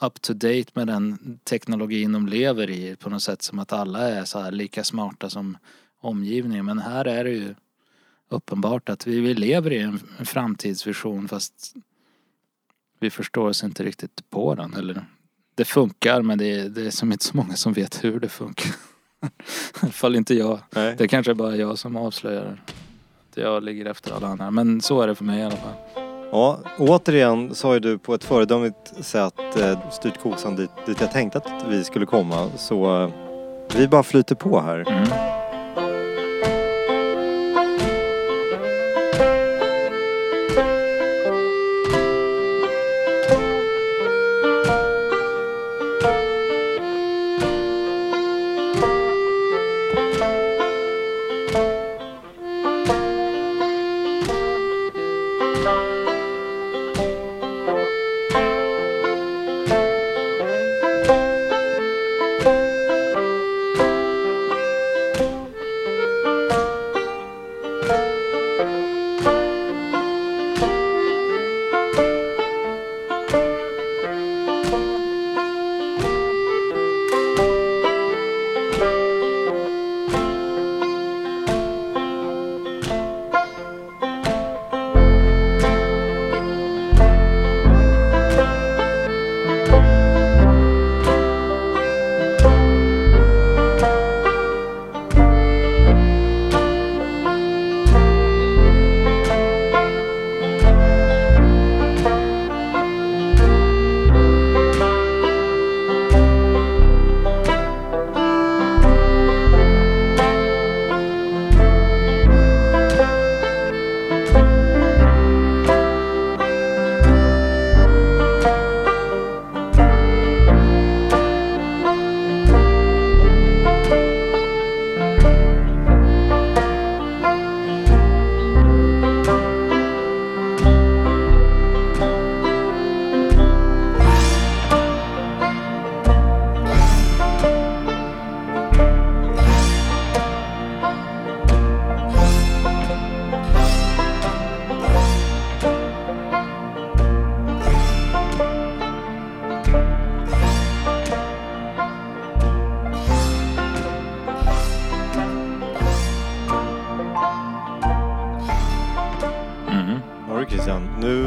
up to date med den teknologin de lever i på något sätt som att alla är så här lika smarta som omgivningen. Men här är det ju uppenbart att vi, vi lever i en, en framtidsvision fast vi förstår oss inte riktigt på den. Eller, det funkar men det är, det är som inte så många som vet hur det funkar. *laughs* I alla fall inte jag. Nej. Det är kanske bara jag som avslöjar att jag ligger efter alla andra. Men så är det för mig i alla fall. Ja, återigen så har ju du på ett föredömligt sätt eh, styrt kosan dit, dit jag tänkte att vi skulle komma. Så eh, vi bara flyter på här. Mm.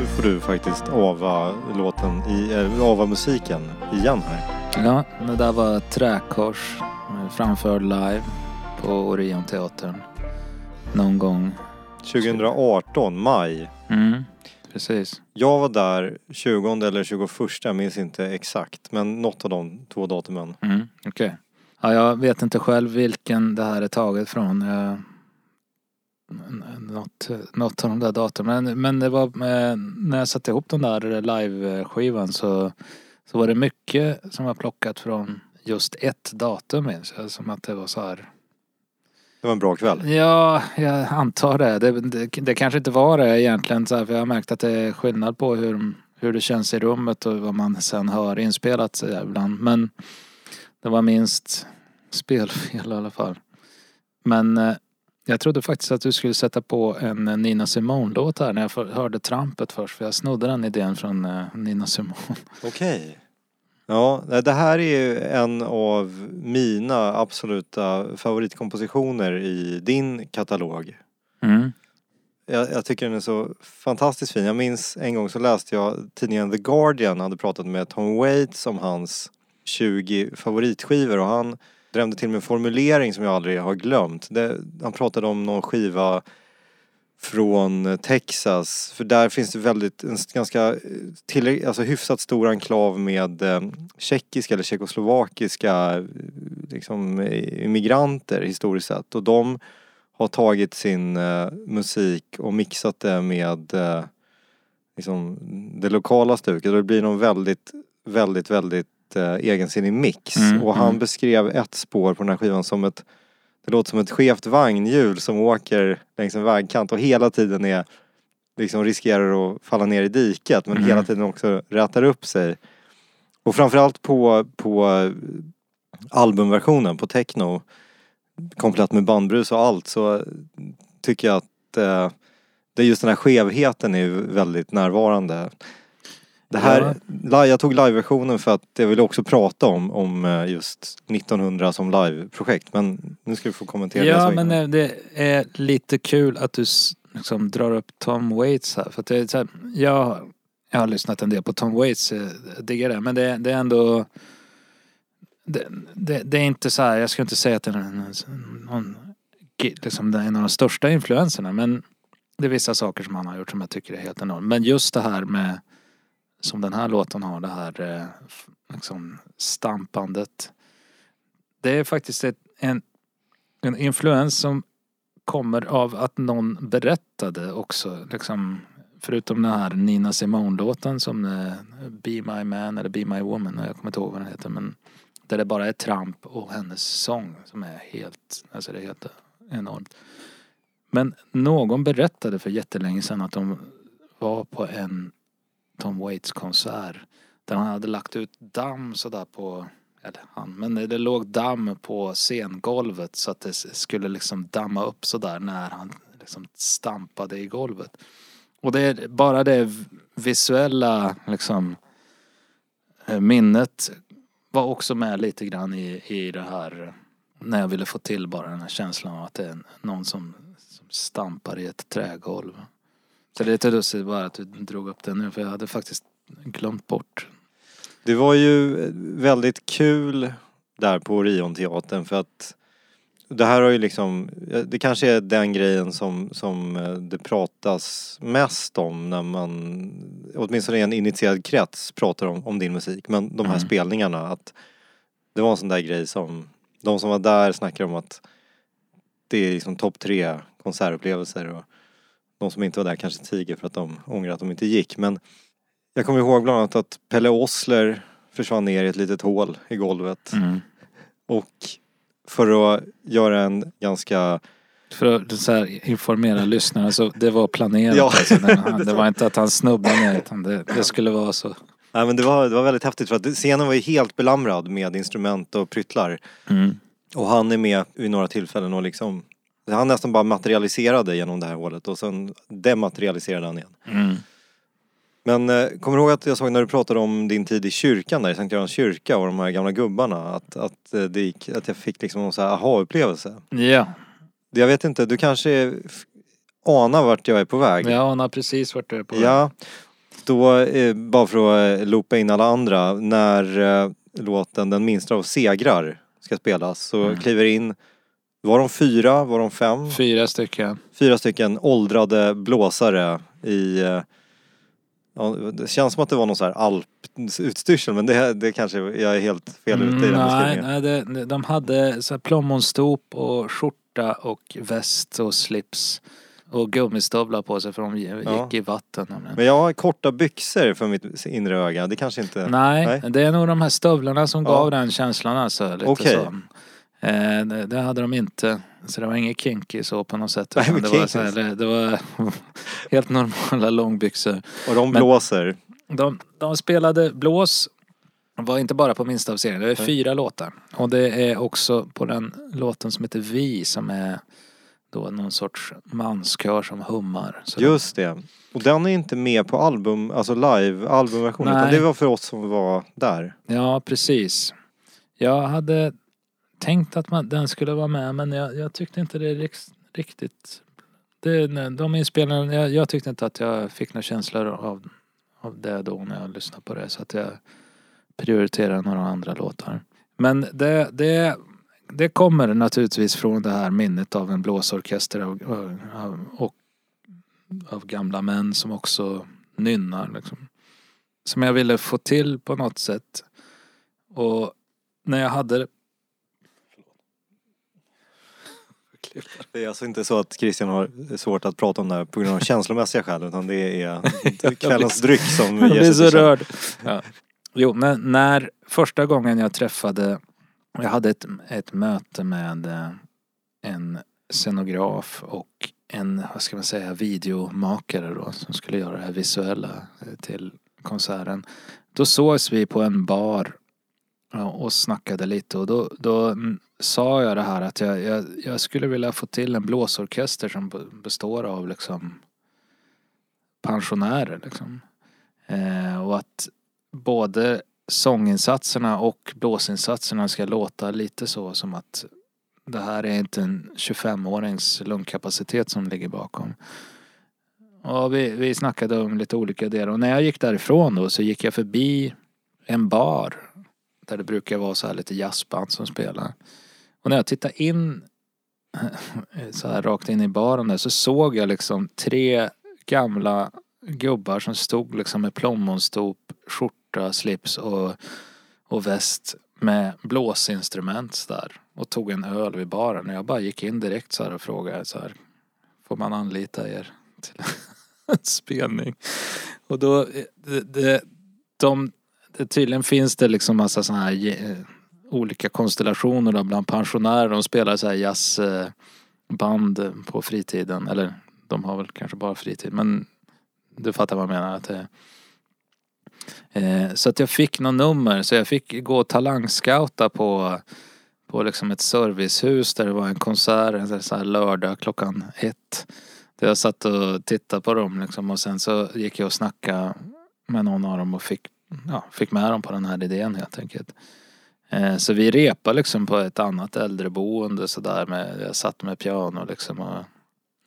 Nu får du faktiskt ava låten i, äh, ava musiken igen här. Ja, det där var Träkors framförd live på Orionteatern. Någon gång. 2018, maj. Mm, precis. Jag var där 20 eller 21, jag minns inte exakt. Men något av de två datumen. Mm, Okej. Ja, jag vet inte själv vilken det här är taget från. Jag... Något, något av de där datumen. Men, men det var eh, när jag satte ihop den där live-skivan så, så var det mycket som var plockat från just ett datum minns jag. Som att det var så här. Det var en bra kväll. Ja, jag antar det. Det, det, det kanske inte var det egentligen. Så här, för jag har märkt att det är skillnad på hur, hur det känns i rummet och vad man sen hör inspelat ibland. Men det var minst spelfel i alla fall. Men eh, jag trodde faktiskt att du skulle sätta på en Nina Simone-låt här när jag för- hörde trampet först. För jag snodde den idén från eh, Nina Simone. Okej. Ja, nej, det här är ju en av mina absoluta favoritkompositioner i din katalog. Mm. Jag, jag tycker den är så fantastiskt fin. Jag minns en gång så läste jag tidningen The Guardian hade pratat med Tom Waits om hans 20 favoritskivor och han drömde till med en formulering som jag aldrig har glömt. Det, han pratade om någon skiva från Texas. För där finns det väldigt, en ganska eh, till, alltså hyfsat stor enklav med eh, tjeckiska eller tjeckoslovakiska eh, liksom, eh, immigranter historiskt sett. Och de har tagit sin eh, musik och mixat det med eh, liksom, det lokala stuket. Och det blir någon väldigt, väldigt, väldigt eh, egensinnig mix. Mm, och han mm. beskrev ett spår på den här skivan som ett det låter som ett skevt vagnhjul som åker längs en vägkant och hela tiden är liksom riskerar att falla ner i diket men Mm. hela tiden också rätar upp sig. Och framförallt på, på albumversionen på techno komplett med bandbrus och allt så tycker jag att eh, det just den här skevheten är väldigt närvarande. Det här, li- jag tog liveversionen för att jag ville också prata om, om eh, just 1900 som liveprojekt men nu ska du få kommentera det. Ja men eh, det är lite kul att du liksom drar upp Tom Waits här. För att det här, jag, jag har lyssnat en del på Tom Waits, eh, jag diggar det. Men det, det är ändå det, det, det är inte så här, jag ska inte säga att det är någon, liksom, det är en av de största influenserna. Men det är vissa saker som han har gjort som jag tycker är helt enormt. Men just det här med som den här låten har, det här eh, liksom stampandet. Det är faktiskt ett, en, en influens som kommer av att någon berättade också. Liksom, förutom den här Nina Simone-låten som eh, Be My Man eller Be My Woman, jag kommer inte ihåg vad den heter. Men där det bara är tramp och hennes sång som är helt, alltså det är helt enormt. Men någon berättade för jättelänge sedan att de var på en Tom Waits konsert. Där han hade lagt ut damm sådär på, eller han, men det låg damm på scengolvet så att det skulle liksom damma upp sådär när han liksom stampade i golvet. Och det är bara det visuella liksom eh, minnet var också med lite grann i, i det här när jag ville få till bara den här känslan av att det är någon som, som stampar i ett trägolv. Så det är lite lustigt bara att du drog upp det nu för jag hade faktiskt glömt bort. Det var ju väldigt kul där på Orionteatern för att det här har ju liksom, det kanske är den grejen som, som eh, det pratas mest om när man, åtminstone i en initierad krets, pratar om, om din musik. Men de här Mm. spelningarna, att det var en sån där grej som, de som var där snackar om att det är liksom topp tre konsertupplevelser och de som inte var där kanske tiger för att de ångrar att de inte gick. Men jag kommer ihåg bland annat att Pelle Ossler försvann ner i ett litet hål i golvet. Mm. Och för att göra en ganska, För att så här, informera lyssnarna så det var planerat *laughs* Ja. alltså, han, *laughs* Det var inte att han snubblade ner utan det, det skulle vara så. nej men det var, det var väldigt häftigt för att scenen var ju helt belamrad med instrument och pryttlar. Mm. Och han är med vid några tillfällen och liksom, han nästan bara materialiserade genom det här hålet och sen dematerialiserade han igen. Mm. Men eh, kommer du ihåg att jag såg när du pratade om din tid i kyrkan där i Sankt Görans kyrka och de här gamla gubbarna att, att, eh, det gick, att jag fick liksom någon sån här aha-upplevelse. Ja. Jag vet inte, du kanske är f- ana vart jag är på väg. Jag anar precis vart du är på väg. Ja, då, eh, bara för att eh, loopa in alla andra, när eh, låten Den minsta av segrar ska spelas så Mm. kliver in, var de fyra, var de fem? Fyra stycken. Fyra stycken åldrade blåsare i eh, Ja, det känns som att det var någon så här alputstyrsel men det, det kanske, jag är helt fel ute i den Mm, nej, beskrivningen. nej det, de hade så här plommonstop och skjorta och väst och slips. Och gummistövlar på sig för de gick Ja. i vatten. Men jag har korta byxor för mitt inre öga, det kanske inte... Nej, Nej. det är nog de här stövlarna som Ja. gav den känslan alltså. Lite Okej. så. Eh, det, det hade de inte. Så det var inget kinky så på något sätt. Nej, det, var så här, det, var *laughs* helt normala långbyxor. Och de Men- blåser. De, de spelade blås. var inte bara på minsta av serien. Det är Nej. fyra låtar. Och det är också på den låten som heter Vi som är då någon sorts manskör som hummar. Så Just det. Och den är inte med på album, alltså live albumversionen utan det var för oss som var där. Ja, precis. Jag hade tänkt att man, den skulle vara med men jag, jag tyckte inte det riktigt... Det, de inspelningarna, jag, jag tyckte inte att jag fick några känslor av, av det då när jag lyssnade på det så att jag prioriterade några andra låtar. Men det, det, det kommer naturligtvis från det här minnet av en blåsorkester av, av, och av gamla män som också nynnar liksom. Som jag ville få till på något sätt. Och när jag hade Det är alltså inte så att Christian har svårt att prata om det här på grund av *laughs* känslomässiga skäl utan det är *laughs* kvällens dryck som ger blir sig så till känna. rörd. Ja. Jo, men när första gången jag träffade, jag hade ett, ett möte med eh, en scenograf och en, vad ska man säga, videomakare då som skulle göra det här visuella eh, till konserten. Då sågs vi på en bar och snackade lite och då, då sa jag det här att jag, jag, jag skulle vilja få till en blåsorkester som består av liksom pensionärer liksom. Eh, och att både sånginsatserna och blåsinsatserna ska låta lite så som att det här är inte en 25-årings lungkapacitet som ligger bakom. Och vi, vi snackade om lite olika delar och när jag gick därifrån då så gick jag förbi en bar där det brukar vara så här lite jazzband som spelar. Och när jag tittade in eh, så här rakt in i baren där så såg jag liksom tre gamla gubbar som stod liksom med plommonstop, skjorta, slips och, och väst med blåsinstrument där och tog en öl vid baren. Och jag bara gick in direkt så här och frågade så här Får man anlita er till *laughs* en spelning? Och då, eh, det, det, de, det, tydligen finns det liksom massa sådana här eh, olika konstellationer då bland pensionärer. De spelar så här jazzband på fritiden. Eller de har väl kanske bara fritid men du fattar vad jag menar. Att det, eh, så att jag fick något nummer så jag fick gå och talangscouta på, på liksom ett servicehus där det var en konsert en så här lördag klockan ett. Där jag satt och tittade på dem liksom och sen så gick jag och snackade med någon av dem och fick, ja, fick med dem på den här idén helt enkelt. Eh, så vi repade liksom på ett annat äldreboende sådär med, jag satt med piano liksom och,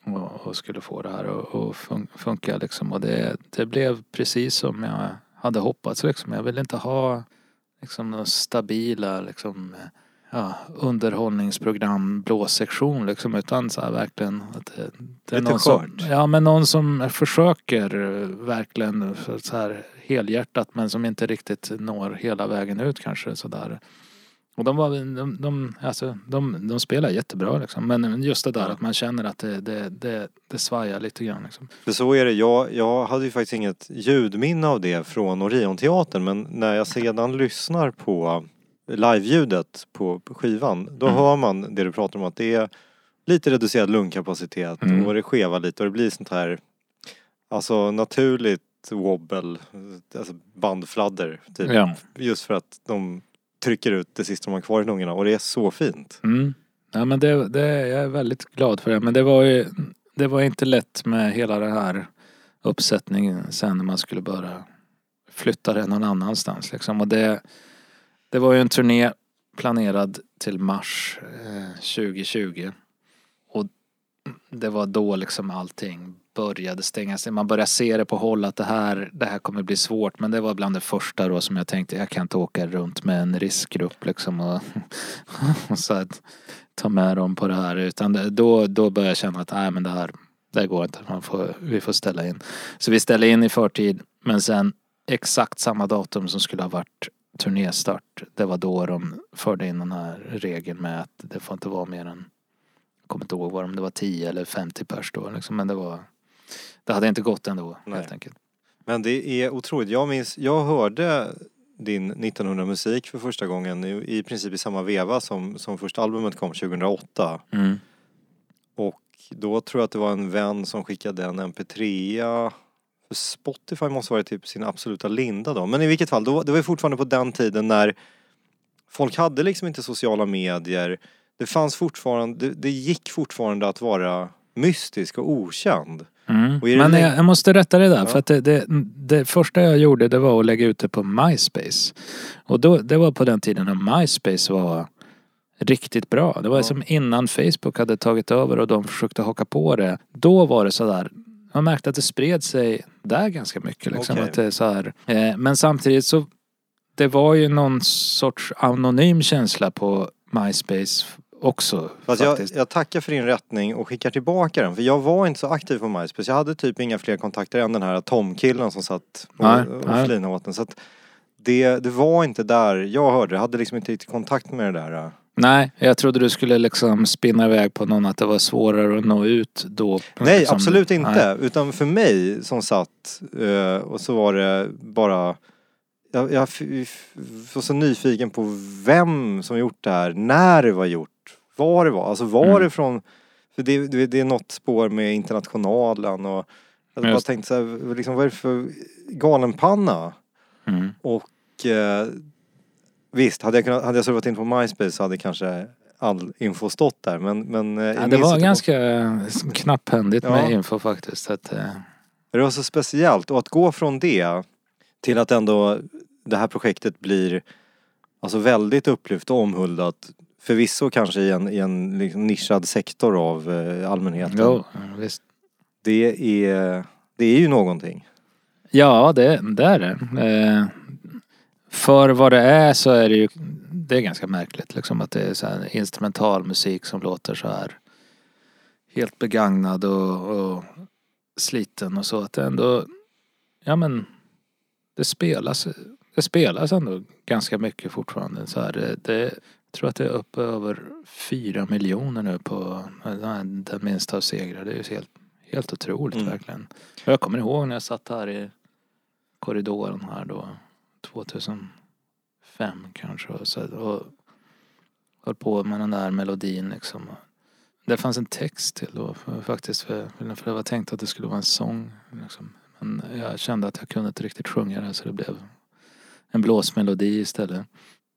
och, och skulle få det här att att fun- funka liksom och det, det blev precis som jag hade hoppats liksom. Jag ville inte ha liksom några stabila liksom ja, underhållningsprogram blåsektion liksom utan så här verkligen att det, det är Lite någon som, skört. Ja men någon som försöker eh, verkligen så här helhjärtat men som inte riktigt når hela vägen ut kanske sådär. Och de var, de, de, alltså, de, de spelar jättebra liksom. Men just det där att man känner att det, det, det, det svajar lite grann liksom. För så är det, jag, jag hade ju faktiskt inget ljudminne av det från Orionteatern men när jag sedan lyssnar på live-ljudet på skivan då Mm. hör man det du pratar om att det är lite reducerad lungkapacitet Mm. och det skevar lite och det blir sånt här alltså naturligt wobble, alltså bandfladder typ. Ja. Just för att de trycker ut det sista de har kvar i lungorna och det är så fint. Mm. Ja men det, det, jag är väldigt glad för det. Men det var ju, det var inte lätt med hela den här uppsättningen sen när man skulle börja flytta det någon annanstans liksom. Och det, det var ju en turné planerad till mars eh, 2020. Och det var då liksom allting började stängas. Man började se det på håll att det här, det här kommer bli svårt. Men det var bland det första då som jag tänkte jag kan inte åka runt med en riskgrupp liksom och, *laughs* och så att ta med dem på det här. Utan det, då, då började jag känna att nej men det här, det här går inte. Man får, vi får ställa in. Så vi ställde in i förtid. Men sen exakt samma datum som skulle ha varit turnéstart. Det var då de förde in den här regeln med att det får inte vara mer än jag kommer inte ihåg vad det var 10 eller 50 pers då liksom, men det var Det hade inte gått ändå Nej. helt enkelt. Men det är otroligt. Jag minns, jag hörde din 1900 musik för första gången i, i princip i samma veva som, som första albumet kom 2008. Mm. Och då tror jag att det var en vän som skickade en mp3 för Spotify måste vara typ sin absoluta linda då. Men i vilket fall, då, det var ju fortfarande på den tiden när folk hade liksom inte sociala medier. Det fanns fortfarande, det, det gick fortfarande att vara mystisk och okänd. Mm. Och Men jag, jag måste rätta det där Ja. för att det, det, det första jag gjorde det var att lägga ut det på MySpace. Och då, det var på den tiden när MySpace var riktigt bra. Det var Ja. som innan Facebook hade tagit över och de försökte haka på det. Då var det sådär man märkte att det spred sig där ganska mycket. Liksom, Okej. att det är så här. Eh, men samtidigt så det var ju någon sorts anonym känsla på MySpace också. Fast jag, jag tackar för din rättning och skickar tillbaka den. För jag var inte så aktiv på MySpace. Jag hade typ inga fler kontakter än den här Tom-killen som satt och, Nej, och flinade åt den. Så att det, det var inte där jag hörde. Jag hade liksom inte riktigt kontakt med det där. Nej, jag trodde du skulle liksom spinna iväg på någon att det var svårare att nå ut då. Nej, Liksom, absolut inte. nej. Utan för mig som satt eh, och så var det bara jag, jag var så nyfiken på vem som gjort det här, när det var gjort, var det var. Alltså var Mm. det från, för det, det, det är något spår med Internationalen och jag bara Just. tänkte så här, liksom, vad är det för galenpanna? Mm. Och eh, visst, hade jag, kunnat, hade jag surfat in på MySpace så hade kanske all info stått där men, men eh, Ja, det var ganska knapphändigt Ja. med info faktiskt. Att, eh, Det var så speciellt och att gå från det till att ändå det här projektet blir alltså väldigt upplyft och omhuldat. Förvisso kanske i en, i en liksom nischad sektor av eh, allmänheten. jo, visst. Det är, det är ju någonting. Ja, det, det är det. För vad det är så är det ju det är ganska märkligt liksom att det är så här instrumental musik som låter så här helt begagnad och, och sliten och så att det ändå ja men det spelas det spelas ändå ganska mycket fortfarande så här det, det jag tror att det är uppe över fyra miljoner nu på den, minsta av segrar. Det är ju helt, helt otroligt Mm. verkligen. Jag kommer ihåg när jag satt här i korridoren här då 2005 kanske och, så, och höll på med den där melodin liksom. Det fanns en text till då för, faktiskt för, för det var tänkt att det skulle vara en sång liksom. Men jag kände att jag kunde inte riktigt sjunga det så det blev en blåsmelodi istället.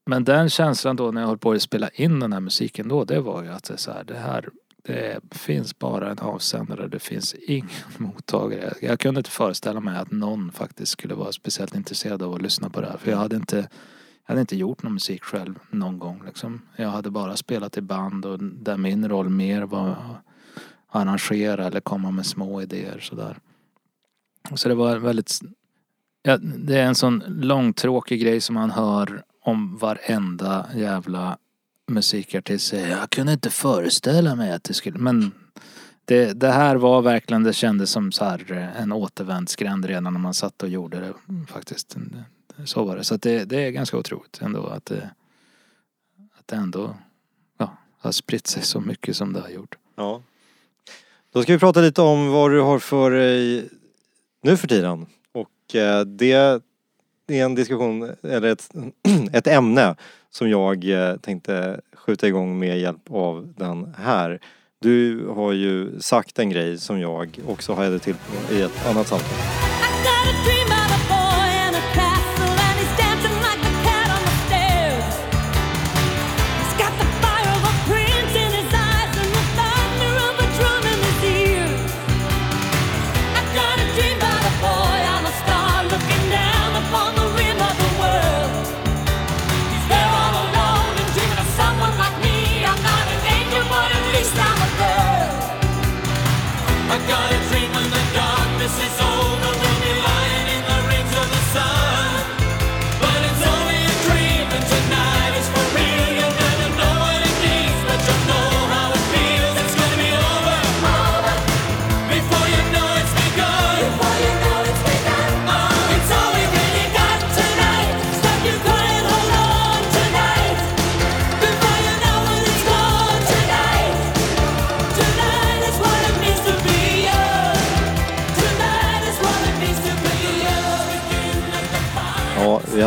Men den känslan då när jag höll på att spela in den här musiken då det var ju att det är så här, det här det finns bara en avsändare, det finns ingen *laughs* mottagare. Jag kunde inte föreställa mig att någon faktiskt skulle vara speciellt intresserad av att lyssna på det här. För jag hade inte, jag hade inte gjort någon musik själv någon gång liksom. Jag hade bara spelat i band och där min roll mer var att arrangera eller komma med små idéer sådär. Så det var väldigt Ja, det är en sån långtråkig grej som man hör om varenda jävla musikartist säger. Jag kunde inte föreställa mig att det skulle... Men det, det här var verkligen, det kändes som så här eh, en återvändsgränd redan när man satt och gjorde det faktiskt. Så var det. Så att det, det är ganska otroligt ändå att det, att det ändå ja, har spritt sig så mycket som det har gjort. Ja. Då ska vi prata lite om vad du har för dig nu för tiden. Och eh, det det är en diskussion, eller ett, *clears throat* ett ämne som jag eh, tänkte skjuta igång med hjälp av den här. Du har ju sagt en grej som jag också hajade till på i ett annat samtal.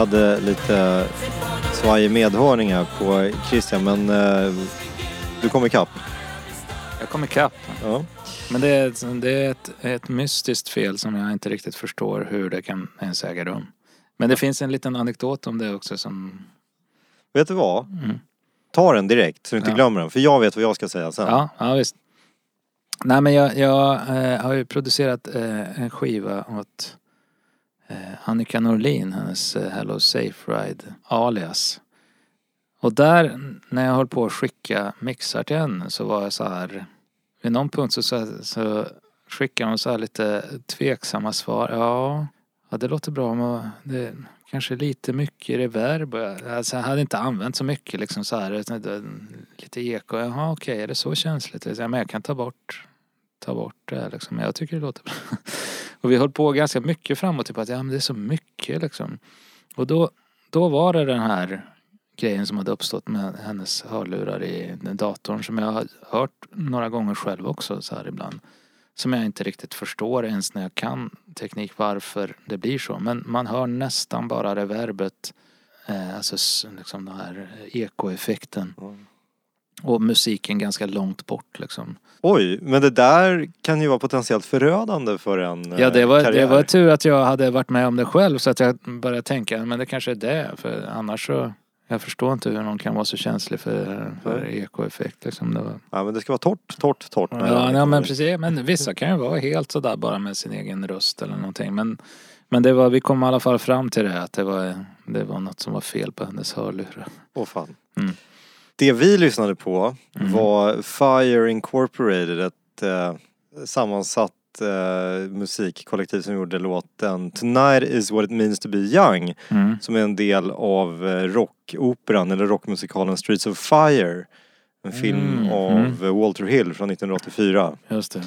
Hade lite svajig medhörning här på Christian, men eh, du kom ikapp. Jag kom ikapp. Ja. Men det är, ett, det är ett, ett mystiskt fel som jag inte riktigt förstår hur det kan ens äga rum. Men det finns en liten anekdot om det också som... Vet du vad? Mm. Ta den direkt så du inte Ja. glömmer den, för jag vet vad jag ska säga sen. Ja, ja visst. Nej men jag, jag eh, har ju producerat eh, en skiva åt Eh, Annika Norlin, hennes eh, Hello Safe Ride alias. Och där, när jag höll på att skicka mixar till henne så var jag så här vid någon punkt så, så, så skickade hon så här lite tveksamma svar. Ja, ja det låter bra men det kanske lite mycket reverb. Jag- Alltså jag hade inte använt så mycket liksom så här. Lite eko. Jaha okej, är det så känsligt? Men jag kan ta bort, ta bort det liksom. Jag tycker det låter bra. *laughs* Och vi höll på ganska mycket framåt. typ att ja men det är så mycket liksom. Och då, då var det den här grejen som hade uppstått med hennes hörlurar i den datorn som jag har hört några gånger själv också så här ibland. Som jag inte riktigt förstår ens när jag kan teknik varför det blir så. Men man hör nästan bara reverbet. Eh, alltså liksom den här ekoeffekten. Mm. Och musiken ganska långt bort liksom. Oj, men det där kan ju vara potentiellt förödande för en eh, Ja det var, det karriär. var tur att jag hade varit med om det själv så att jag började tänka men det kanske är det. För annars så jag förstår inte hur någon kan vara så känslig för, för ekoeffekt liksom. Det var, Ja, men det ska vara torrt, torrt, torrt. Ja, det ja men precis. Men vissa kan ju vara helt sådär bara med sin egen röst eller någonting. Men, men det var, vi kom i alla fall fram till det att det var, det var något som var fel på hennes hörlurar. Åh fan. Mm. Det vi lyssnade på Mm. var Fire Incorporated, ett eh, sammansatt eh, musikkollektiv som gjorde låten Tonight is what it means to be young. Mm. Som är en del av eh, rockoperan eller rockmusikalen Streets of Fire. En film Mm, av eh, Walter Hill från 1984. Just det.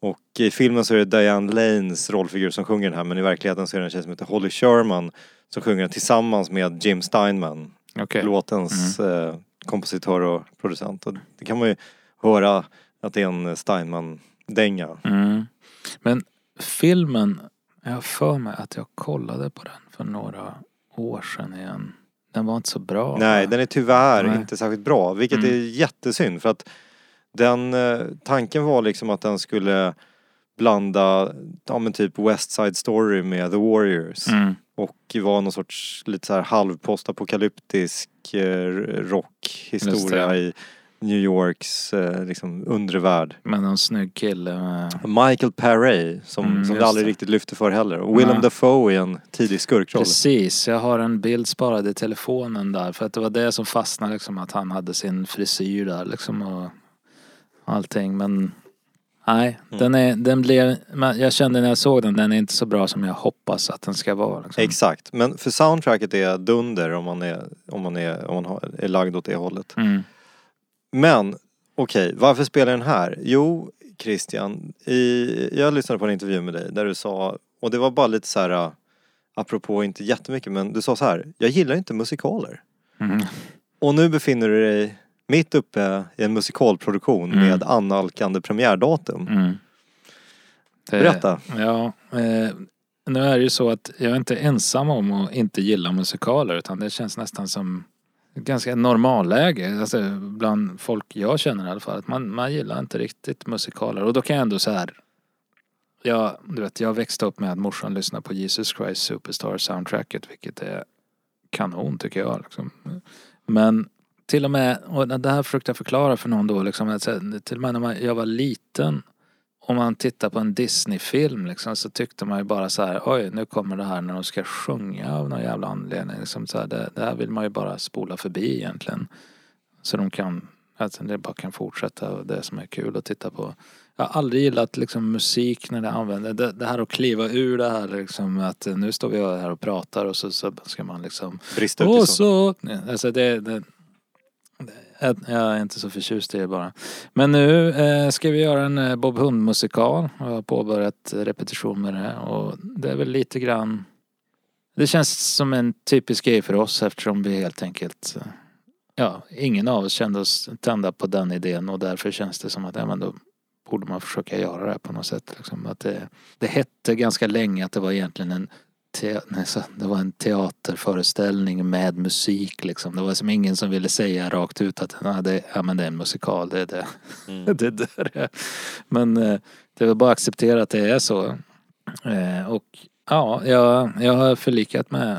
Och i filmen så är det Diane Lanes rollfigur som sjunger den här men i verkligheten så är det en tjej som heter Holly Sherman som sjunger den tillsammans med Jim Steinman, Okej. låtens eh, kompositör och producent. Och det kan man ju höra att det är en Steinman-dänga. Mm. Men filmen, jag har för mig att jag kollade på den för några år sedan igen. Den var inte så bra. Nej, den är tyvärr Nej. inte särskilt bra, vilket Mm. är jättesynd för att den, eh, tanken var liksom att den skulle blanda, ja men typ West Side Story med The Warriors. Mm. Och var någon sorts lite så här halvpostapokalyptisk eh, rockhistoria i New Yorks eh, liksom undre värld. Men någon snygg kille med... Michael Paré som, Mm, som just aldrig det. riktigt lyfte för heller. Och Willem Nej. Dafoe i en tidig skurkroll. Precis, jag har en bild sparad i telefonen där för att det var det som fastnade liksom att han hade sin frisyr där liksom och allting men nej, Mm. den är, den blev, men jag kände när jag såg den, den är inte så bra som jag hoppas att den ska vara liksom. Exakt, men för soundtracket är dunder om man är, om man är, om man är lagd åt det hållet. Mm. Men okej, varför spelar den här? Jo, Christian, i, jag lyssnade på en intervju med dig där du sa, och det var bara lite så här, äh, apropå inte jättemycket, men du sa så här, jag gillar inte musikaler. Mm. Och nu befinner du dig mitt uppe i en musikalproduktion Mm. med annalkande premiärdatum. Mm. Det- Berätta. Ja, eh, nu är det ju så att jag är inte ensam om att inte gilla musikaler utan det känns nästan som ett ganska normalläge. Alltså bland folk jag känner i alla fall. Att man, man gillar inte riktigt musikaler. Och då kan jag ändå så här. Jag, du vet, jag växte upp med att morsan lyssnade på Jesus Christ Superstar soundtracket vilket är kanon tycker jag. Liksom. Men till och med, och det här försökte jag förklara för någon då liksom, så till och med när man, jag var liten om man tittar på en Disney-film liksom, så tyckte man ju bara så här, oj nu kommer det här när de ska sjunga av någon jävla anledning. Liksom, så här, det, det här vill man ju bara spola förbi egentligen. Så de kan, alltså det bara kan fortsätta och det som är kul att titta på. Jag har aldrig gillat liksom musik när det använder, det, det här att kliva ur det här liksom att nu står vi här och pratar och så, så ska man liksom Brista ut i sånt. så, alltså det, det, jag är inte så förtjust i det bara. Men nu eh, ska vi göra en eh, Bob Hund-musikal. Jag har påbörjat repetition med det. Och det är väl lite grann... Det känns som en typisk grej för oss eftersom vi helt enkelt... Eh, ja, ingen av oss kände oss tända på den idén och därför känns det som att ja, men då borde man försöka göra det här på något sätt. Liksom. Att det, det hette ganska länge att det var egentligen en te, nej, så, det var en teaterföreställning med musik liksom. Det var som ingen som ville säga rakt ut att ja, det, ja, men det är en musikal, det är det. *laughs* det är där det är. Men eh, det var bara att acceptera att det är så. Eh, och ja, jag, jag har förlikat, med,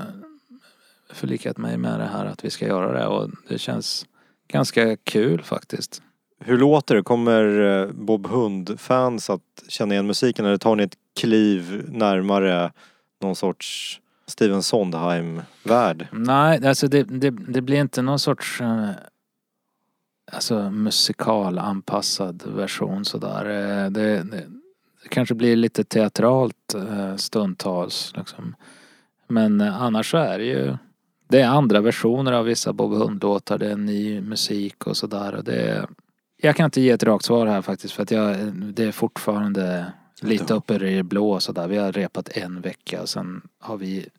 förlikat mig med det här att vi ska göra det och det känns ganska kul faktiskt. Hur låter det? Kommer eh, Bob Hund-fans att känna igen musiken eller tar ni ett kliv närmare någon sorts Steven Sondheim-värld? Nej, alltså det, det, det blir inte någon sorts eh, alltså musikalanpassad version sådär. Eh, Det, det, det kanske blir lite teatralt eh, stundtals liksom. Men eh, annars så är det ju det är andra versioner av vissa Bob Hund-låtar, det är ny musik och sådär. och det är- Jag kan inte ge ett rakt svar här faktiskt för att jag, eh, det är fortfarande lite uppe i det blå sådär. Vi har repat en vecka sen har vi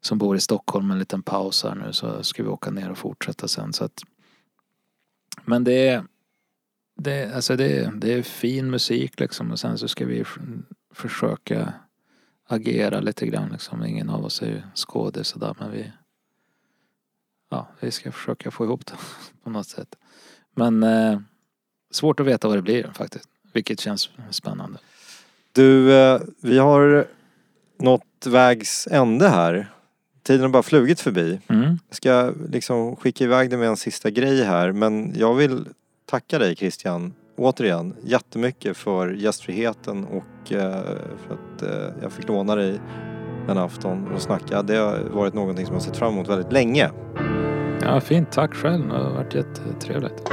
som bor i Stockholm en liten paus här nu så ska vi åka ner och fortsätta sen så att Men det är det, alltså det, det är fin musik liksom och sen så ska vi försöka agera lite grann liksom. Ingen av oss är ju skådis sådär men vi Ja, vi ska försöka få ihop det *laughs* på något sätt. Men eh, svårt att veta vad det blir faktiskt. Vilket känns spännande. Du, eh, vi har nått vägs ände här. Tiden har bara flugit förbi. Mm. Jag ska liksom skicka iväg dig med en sista grej här men jag vill tacka dig Christian återigen jättemycket för gästfriheten och eh, för att eh, jag fick låna dig en afton och snacka. Det har varit någonting som jag sett fram emot väldigt länge. Ja, fint. Tack själv. Det har varit jättetrevligt.